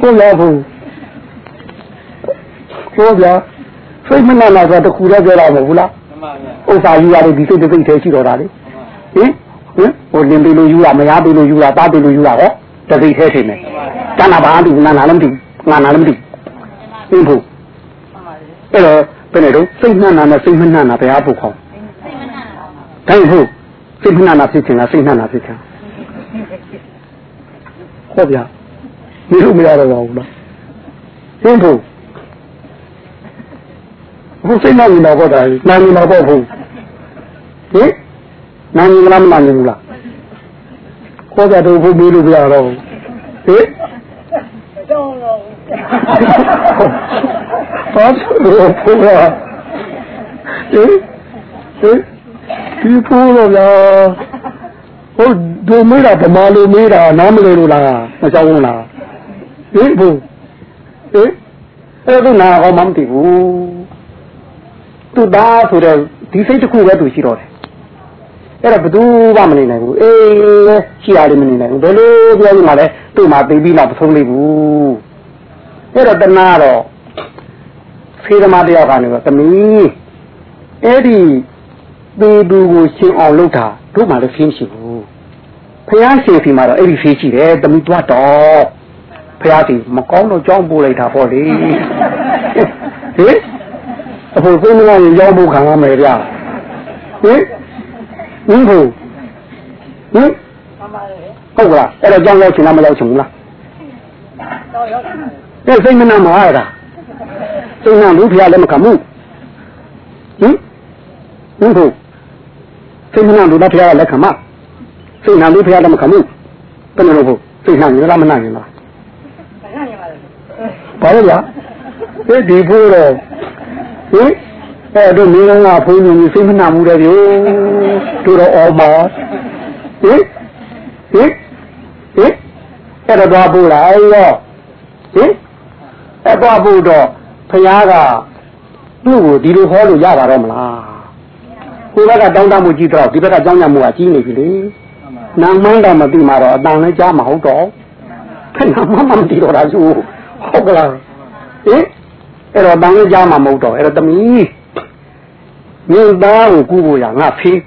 ကိုလာဘူးကိုဗျာစိတ်မနှံ့တာဆိုတခုတည်းပြောတာမဟုတ်ဘူးလားဥစ္စာယူရတယ်ဒီစိတ်တစ်စိတ်တည်းရှိတော့တာလေဟင်ဟင်ဟိုလင်ပြီလို့ယူတာမရပြီလို့ယူတာတာပြီလို့ယူတာဟောတစိတ်သေးထင်တယ်တဏ္ဍဘာတူနာနာလည်းမတူ ငါနာလည်းမတူဟင်ဖို့အဲ့တော့ဘယ်နဲ့တော့စိတ်နှံ့တာနဲ့စိတ်မနှံ့တာဘယ်ဟာဖို့ခေါ်ဒါဟုတ်စိတ်နှံ့တာဖြစ်ချင်လားစိတ်နှံ့တာဖြစ်ချင်ဟုတ်ဗျာဒီလိုမရတော့ဘူးလားဟင်ဖို့ဘုစိတ်နှံ့နေတာပေါ့တာနာနေတာပေါ့ဘူးဟင်နာနေလားမနာနေဘူးလားခေါ်ကြတော့ဘုမေးလို့ပြရတော့ဟင်တော့တော့ ဘာလို့ဘုရားဟင်ဟင်ဒီဖိုးတော့ဗျာဟုတ်ဒုမေးတာဗမာလိုမေးတာနားမလဲလို့လားမကြောက်ဘူးလားဟင်ဘုဟင်အဲ့ဒါနာကောမမသိဘူးသူသားဆိုတဲ့ဒီစိတ်တစ်ခုပဲသူရှိတော့တယ်အဲ့တော့ဘသူမှမနေနိုင်ဘူးအေးရှိရလိမ့်မနေနိုင်ဘူးဘယ်လိုပြောရမှာလဲသူ့မှာသိပြီးတော့မဆုံးလိမ့်ဘူး အဲ့တော့တနာတော့ဖေးသမားတယောက်ကနေတော့သမီးအဲ့ဒီပေသူကိုရှင်းအောင်လုပ်တာတို့မှလည်းရှင်းရှိဘူးဖះရှင်စီမှာတော့အဲ့ဒီဖေးရှိတယ်သမီးသွားတော့ဖះစီမကောင်းတော့ကြောင်းပို့လိုက်တာပေါ့လေဟင်အဖို့သိနေရင်ကြောင်းပို့ခံရမယ်ဗျာဟင်ဟင်ဟုတ်ဟင်ဟုတ်ကလားအဲ့တော့ကြောင်းရောက်ချင်လားမရောက်ချင်ဘူးလားတော့ရောက် တယ်စိတ်မနာမအားရတာစိတ်နာလူဖျားလည်းမကမှုဟင်ဟင်ဟုတ်စိတ်မနာလူဖျားလည်းခံမစိတ်နာလူဖျားလည်းမကမှုဘယ်လိုလုပ်ဖို့စိတ်နာနေလားမနာနေလားဘာလို့လဲဒီဒီဖို့တော့ဟင်အဲ့တို့မင်းကဘုန်းကြီးစိတ်မနာမှုတဲ့ဗျတို့တော့အော်ပါဟင်ဟင်ဟင်အဲ့တော့သွားပို့လိုက်ရောဟင် အဲ့သွားပို့တော့ဖခင်ကသူ့ကိုဒီလိုဟောလို့ရပါတော့မလားကိုယ်ကတောင်းတမှုကြီးတော့ဒီဘက်ကကြောင်းညမှုကကြီးနေပြီလေနာမန်းတော့မသိမှာတော့အတန်လည်းကြားမဟုတ်တော့ခဏမှမသိတော့တာသူဟုတ်ကလားဟင်အဲ့တော့တန်လည်းကြားမှာမဟုတ်တော့အဲ့တော့တမီးမြေသားကိုကူဖို့ရငါဖေး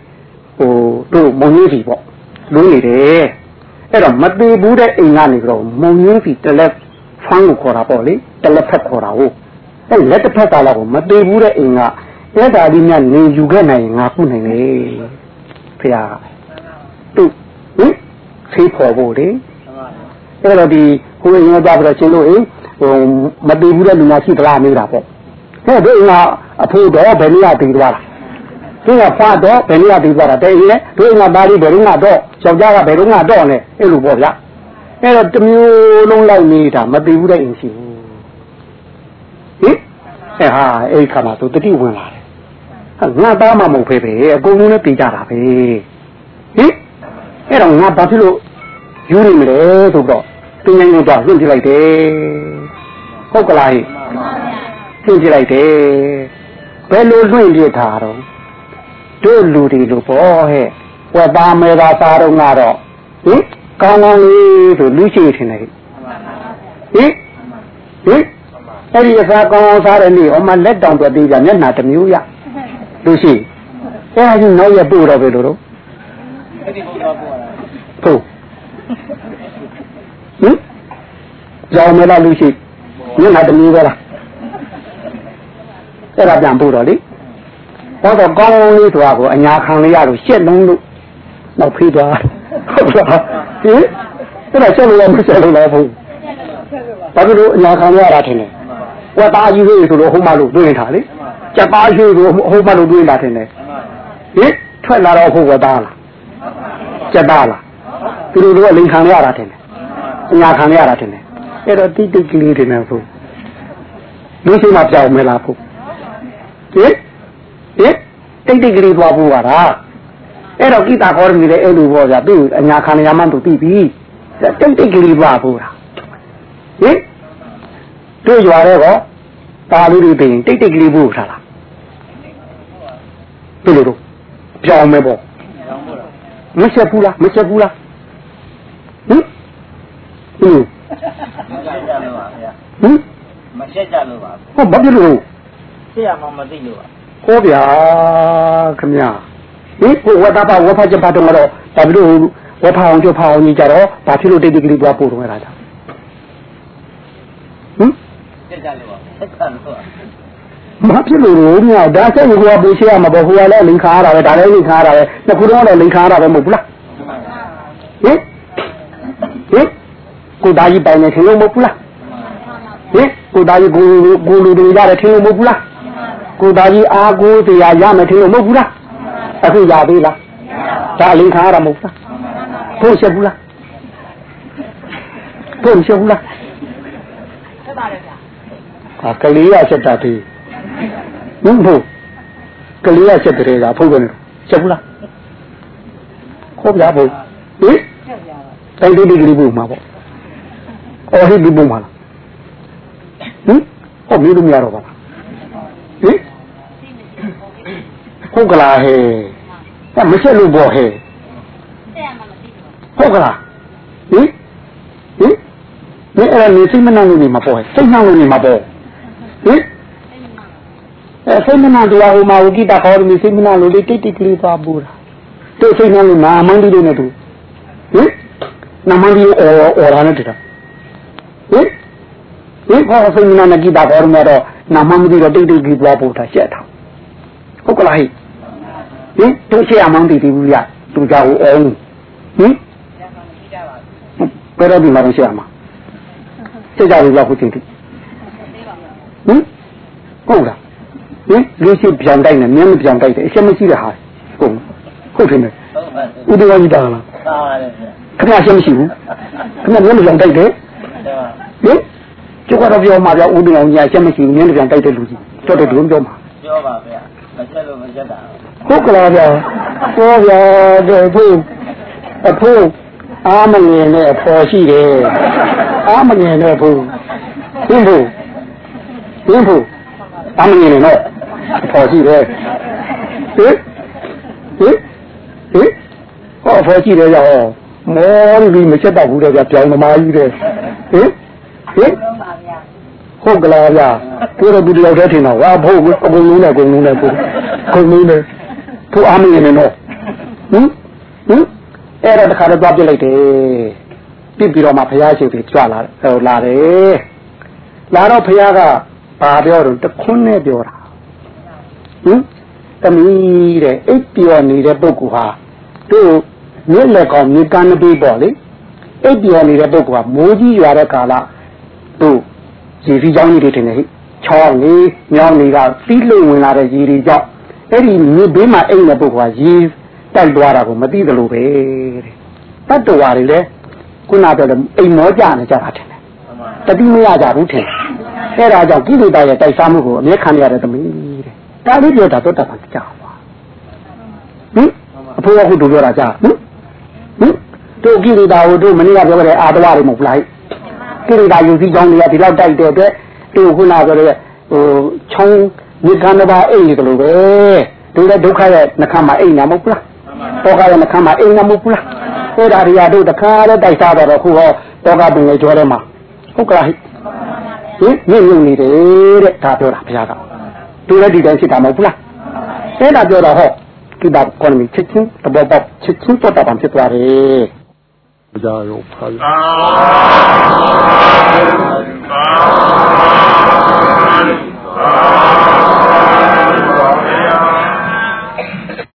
ဟိုတို့မုံကြီးစီပေါ့လူနေတယ်အဲ့တော့မသေးဘူးတဲ့အိမ်ကနေတော့မုံကြီးစီတလက်ဖန်းကိုခေါ်တာပေါ့လေ တလက်ဖက်ခေါ်တာဟုတ်အဲ့လက်တစ်ဖက်ကလာကိုမသေးဘူးတဲ့အိမ်ကအဲ့ဒါဒီမြနေယူခဲ့နိုင်ရင်ငါခုနိုင်လေဖေဟာသူဟင်ဖေးဖော်ဖို့လေအဲ့တော့ဒီဟိုအိမ်ကကြပြီးတော့ရှင်းလို့အိမ်ဟိုမသေးဘူးတဲ့လူများရှိသလားမေးတာပေါ့ဟဲ့ဒီအိမ်ကအဖိုးတော့ဘယ်နည်းတည်သွားလားသူကဖားတော့ဘယ်နည်းတည်သွားတာတဲ့အိမ်နဲ့ဒီအိမ်ကသားလေးဘယ်တော့ကတော့ယောက်ျားကဘယ်တော့ကတော့နဲ့အဲ့လိုပေါ့ဗျာအဲ့တော့တမျိုးလုံးလိုက်နေတာမတည်ဘူးတဲ့အိမ်ရှိဘူးဟင် အဲဟာအဲ့ခါမှာသူတတိဝင်လာတယ်ငါသားမှမဟုတ်ဖေးပဲအကုန်လုံးလည်းတည်ကြတာပဲဟင်အဲ့တော့ငါဘာဖြစ်လို့ယူနေမလဲဆိုတော့သူငယ်ငယ်တော့လွင့်ပြလိုက်တယ်ဟုတ်ကလားဟိလွင့်ပြလိုက်တယ်ဘယ်လိုလွင့်ပြထားတော့တို့လူတွေလို့ပေါ့ဟဲ့ဝက်သားမဲသားစားတော့ငါတော့ဟင်ကောင်းကောင်းလေးဆိုလူရှိထင်တယ်ဟင်ဟင် အဲ့ဒီအစားကောင်းကောင်းစားတဲ့နေ့ဟောမှလက်တောင်တွေ့သေးကြမျက်နှာတစ်မျိုးရလူရှိအဲ့ဒါကြီးနောက်ရပို့တော့ပဲလို့တော့အဲ့ဒီပေါ်တော့ပို့ရတာဟုတ်ဟင်ကြောင်မလားလူရှိမျက်နှာတစ်မျိုးပဲလားအဲ့ဒါပြန်ပို့တော့လေဟောတော့ကောင်းကောင်းလေးဆိုတာကိုအညာခံလေးရလို့ရှက်လုံးလို့နောက်ဖေးသွားဟုတ်လားဟင်အဲ့ဒါရှက်လို့ရမရှက်လို့လည်းဘူးဘာဖြစ်လို့အညာခံရတာထင်လဲ ဝတ်သားကြီးဟေးဆိုလို့ဟိုမှလို့တွေးထားလေကြက်သားရှိဆိုဟိုမှလို့တွေးလာထင်တယ်ဟင်ထွက်လာတော့ဟိုဝတ်သားလားကြက်သားလားသူတို့ကလိန်ခံရတာထင်တယ်အညာခံရတာထင်တယ်အဲ့တော့တိတိကလေးတွေနဲ့ဆိုလူရှိမှပြောင်းမလားဖို့ဟင်ဟင်တိတ်တိတ်ကလေးသွားဖို့ပါလားအဲ့တော့ကိတာခေါ်ရည်တဲ့အဲ့လိုပေါ့ဗျာသူ့အညာခံရမှန်းသူသိပြီတိတ်တိတ်ကလေးသွားဖို့လားဟင်တို့ရွာတဲ့ကော ပါလူတွေပြင်တိတ်တိတ်ကလေးဖို့ထားလားဘယ်လိုတော့ပြောင်းမယ်ပေါ့ဟမချက်ဘူးလားမချက်ဘူးလားဟင်ဟင်မရှက်ကြလို့ပါဗျာဟင်မရှက်ကြလို့ပါဟောဘာဖြစ်လို့ရှက်ရမှမသိလို့ပါဟောဗျာခမညာဟင်ကိုဝတ်တာပါဝတ်ဖတ်ချက်ပါတော့တော့ဒါပြီးတော့ဝတ်ဖတ်အောင်ကြဖတ်အောင်ကြီးကြတော့ဘာဖြစ်လို့တိတ်တိတ်ကလေးသွားပို့တော့ရတာဟင်ရှက်ကြလို့ပါရှက်ကြလို့ပါ မဖြစ်လို့လို့မြောက်ဒါဆက်ကိုကပူရှေ့ရမှာပေါ့ဟိုကလည်းလိန်ခါရတာပဲဒါလည်းလိန်ခါရတာပဲနှစ်ခုတော့လည်းလိန်ခါရတာပဲမဟုတ်ဘူးလားဟင်ဟင်ကိုသားကြီးပိုင်နေထင်လို့မဟုတ်ဘူးလားဟင်ကိုသားကြီးကိုကိုလူတွေရတယ်ထင်လို့မဟုတ်ဘူးလားကိုသားကြီးအားကိုးတရားရမယ်ထင်လို့မဟုတ်ဘူးလားအခုရသေးလားဒါလိန်ခါရတာမဟုတ်ဘူးလားဖို့ရှက်ဘူးလားဖို့ရှက်ဘူးလားဆက်ပါတယ်ဗျာ အာကလေးရချက်တာသေးဟုတ်ဖို့ကလေးရချက်တဲ့ကဖုတ်တယ်ချက်ဘူးလားခေါ်ပြဖို့ဟင်ဆက်ဗျာတိုင်တိတိကလေးပို့မှာပေါ့အော်ဟိဒီပို့မှာလားဟင်ဟောမေးလို့မရတော့ပါလားဟင်ဟုတ်ကလားဟဲ့အဲမချက်လို့ပေါ့ဟဲ့ဆက်ရမှမသိဘူးဟုတ်ကလားဟင်ဟင်မင်းအဲ့ဒါနေစိတ်မနှောင့်လို့နေမှာပေါ့ဟဲ့စိတ်နှောင့်လို့နေမှာပေါ့ ဟင်အဲ့ဒီမှာအဲစိတ်မနှောင့်တရားဟိုမှာဝိကိတာခေါ်လို့စိတ်မနှောင့်လို့တိတ်တိတ်ကလေးသွားပူတာတို့စိတ်နှောင့်လို့နာမန်းဒီလို့နဲ့တူဟင်နာမန်းဒီအော်အော်ရနဲ့တူတာဟင်ဟင်ခေါ်စိတ်မနှောင့်နဲ့ကိတာခေါ်လို့တော့နာမန်းဒီတော့တိတ်တိတ်ကလေးသွားပူတာရှက်တာဟုတ်ကလားဟဲ့ဟင်တို့ရှက်အမောင်းတည်တည်ဘူးရသူကြောက်အောင်ဟင်ရမှမသိကြပါဘူးဘယ်တော့ဒီမှာတော့ရှက်ရမှာရှက်ကြလို့လောက်ခုချိန်ထိသိပါဘူးဟင် ဟုတ်လားဟင်လူရှိပြောင်တိုက်နေမြင်းမပြောင်တိုက်တယ်အချက်မရှိတဲ့ဟာဟုတ်ဟုတ်တယ်ဟုတ်ပါဘူးဥဒဝကြီးတာလားသာပါတယ်ဗျာခင်ဗျာရှင်းမရှိဘူးခင်ဗျာမြင်းမပြောင်တိုက်တယ်ဒါပါဟင်ကျုပ်ကတော့ပြောမှာဗျာဥဒဝကြီးရှင်းမရှိဘူးမြင်းမပြောင်တိုက်တဲ့လူကြီးတော်တော်ဒုံပြောမှာပြောပါဗျာမရှက်လို့မရှက်တာဟုတ်ကလားဗျာဟောဗျာတဲ့ဖို့အဖို့အာမငယ်နဲ့အဖော်ရှိတယ်အာမငယ်နဲ့ဖို့ဟင်းဖို့ဟင်းဖို့ အာမငယ်နဲ့တော့အဖော်ရှိတယ်ဟင်ဟင်ဟင်ဟောအဖော်ရှိတယ်ရောမောလူမချက်တော့ဘူးတဲ့ဗျာပြောင်းသမားကြီးတဲ့ဟင်ဟင်လုံးပါဗျာဟုတ်ကလားဗျာကိုယ်တော့ဒီတယောက်တည်းထင်တော့ဟာဖို့အကုန်လုံးနဲ့အကုန်လုံးနဲ့ကိုအကုန်လုံးနဲ့သူအားမနေနဲ့တော့ဟင်ဟင်အဲ့ဒါတခါတော့ပြပြလိုက်တယ်ပြစ်ပြီးတော့မှဘုရားရှိခိုးကြွလာဟိုလာတယ်လာတော့ဘုရားက ဘာပြောတော့တခွန်းနဲ့ပြောတာဟင်သမီးတဲ့အိပ်ပျော်နေတဲ့ပုဂ္ဂိုလ်ဟာသူ့မြစ်လက်ကောင်မြေကမ်းနပေးပေါ့လေအိပ်ပျော်နေတဲ့ပုဂ္ဂိုလ်ကမိုးကြီးရွာတဲ့ကာလသူ့ရေစီးကြောင်းကြီးတွေထင်တယ်ဟိချောင်းလေးမြောင်းလေးကသီးလုံဝင်လာတဲ့ရေတွေကြောင့်အဲ့ဒီမြေဘေးမှာအိမ်တဲ့ပုဂ္ဂိုလ်ကရေတိုက်သွားတာကိုမသိသလိုပဲတဲ့တတ္တဝါတွေလည်းခုနပြောတယ်အိမ်မောကြနေကြတာထင်တယ်တတိမရကြဘူးထင်တယ် အဲ့ဒါကြောင့်ကိလေသာရဲ့တိုက်စားမှုကိုအမြဲခံရတဲ့သမီးတဲ့ဒါလေးပြောတာတော့တတ်ပါကြပါဟင်အဖိုးကခုတို့ပြောတာကြာဟင်ဟင်တို့ကိလေသာကိုတို့မနေ့ကပြောခဲ့တဲ့အာတဝတွေမဟုတ်လားကိလေသာယူစည်းကြောင်းတွေကဒီလောက်တိုက်တဲ့အတွက်တို့ခုနပြောတဲ့ဟိုချောင်းမြေကမ်းတစ်ပါးအိမ်နေတယ်လို့ပဲတို့လည်းဒုက္ခရဲ့နှခမ်းမှာအိမ်နေမဟုတ်လားတောကရဲ့နှခမ်းမှာအိမ်နေမဟုတ်လားအဲ့ဒါတွေကတို့တခါတော့တိုက်စားတော့ခုဟောတောကပင်လေးကျော်ထဲမှာဟုတ်ကလားဟိ ဟင်မြင့်မြင့်နေတယ်တဲ့ဒါပြောတာဘုရားကတို့လည်းဒီတိုင်းဖြစ်တာမဟုတ်လားအဲ့ဒါပြောတော့ဟောကိတာကောမီချက်ချင်းတဘောပေါက်ချက်ချင်းတော့တာဖြစ်သွားတယ်ကြာရောဖာအာ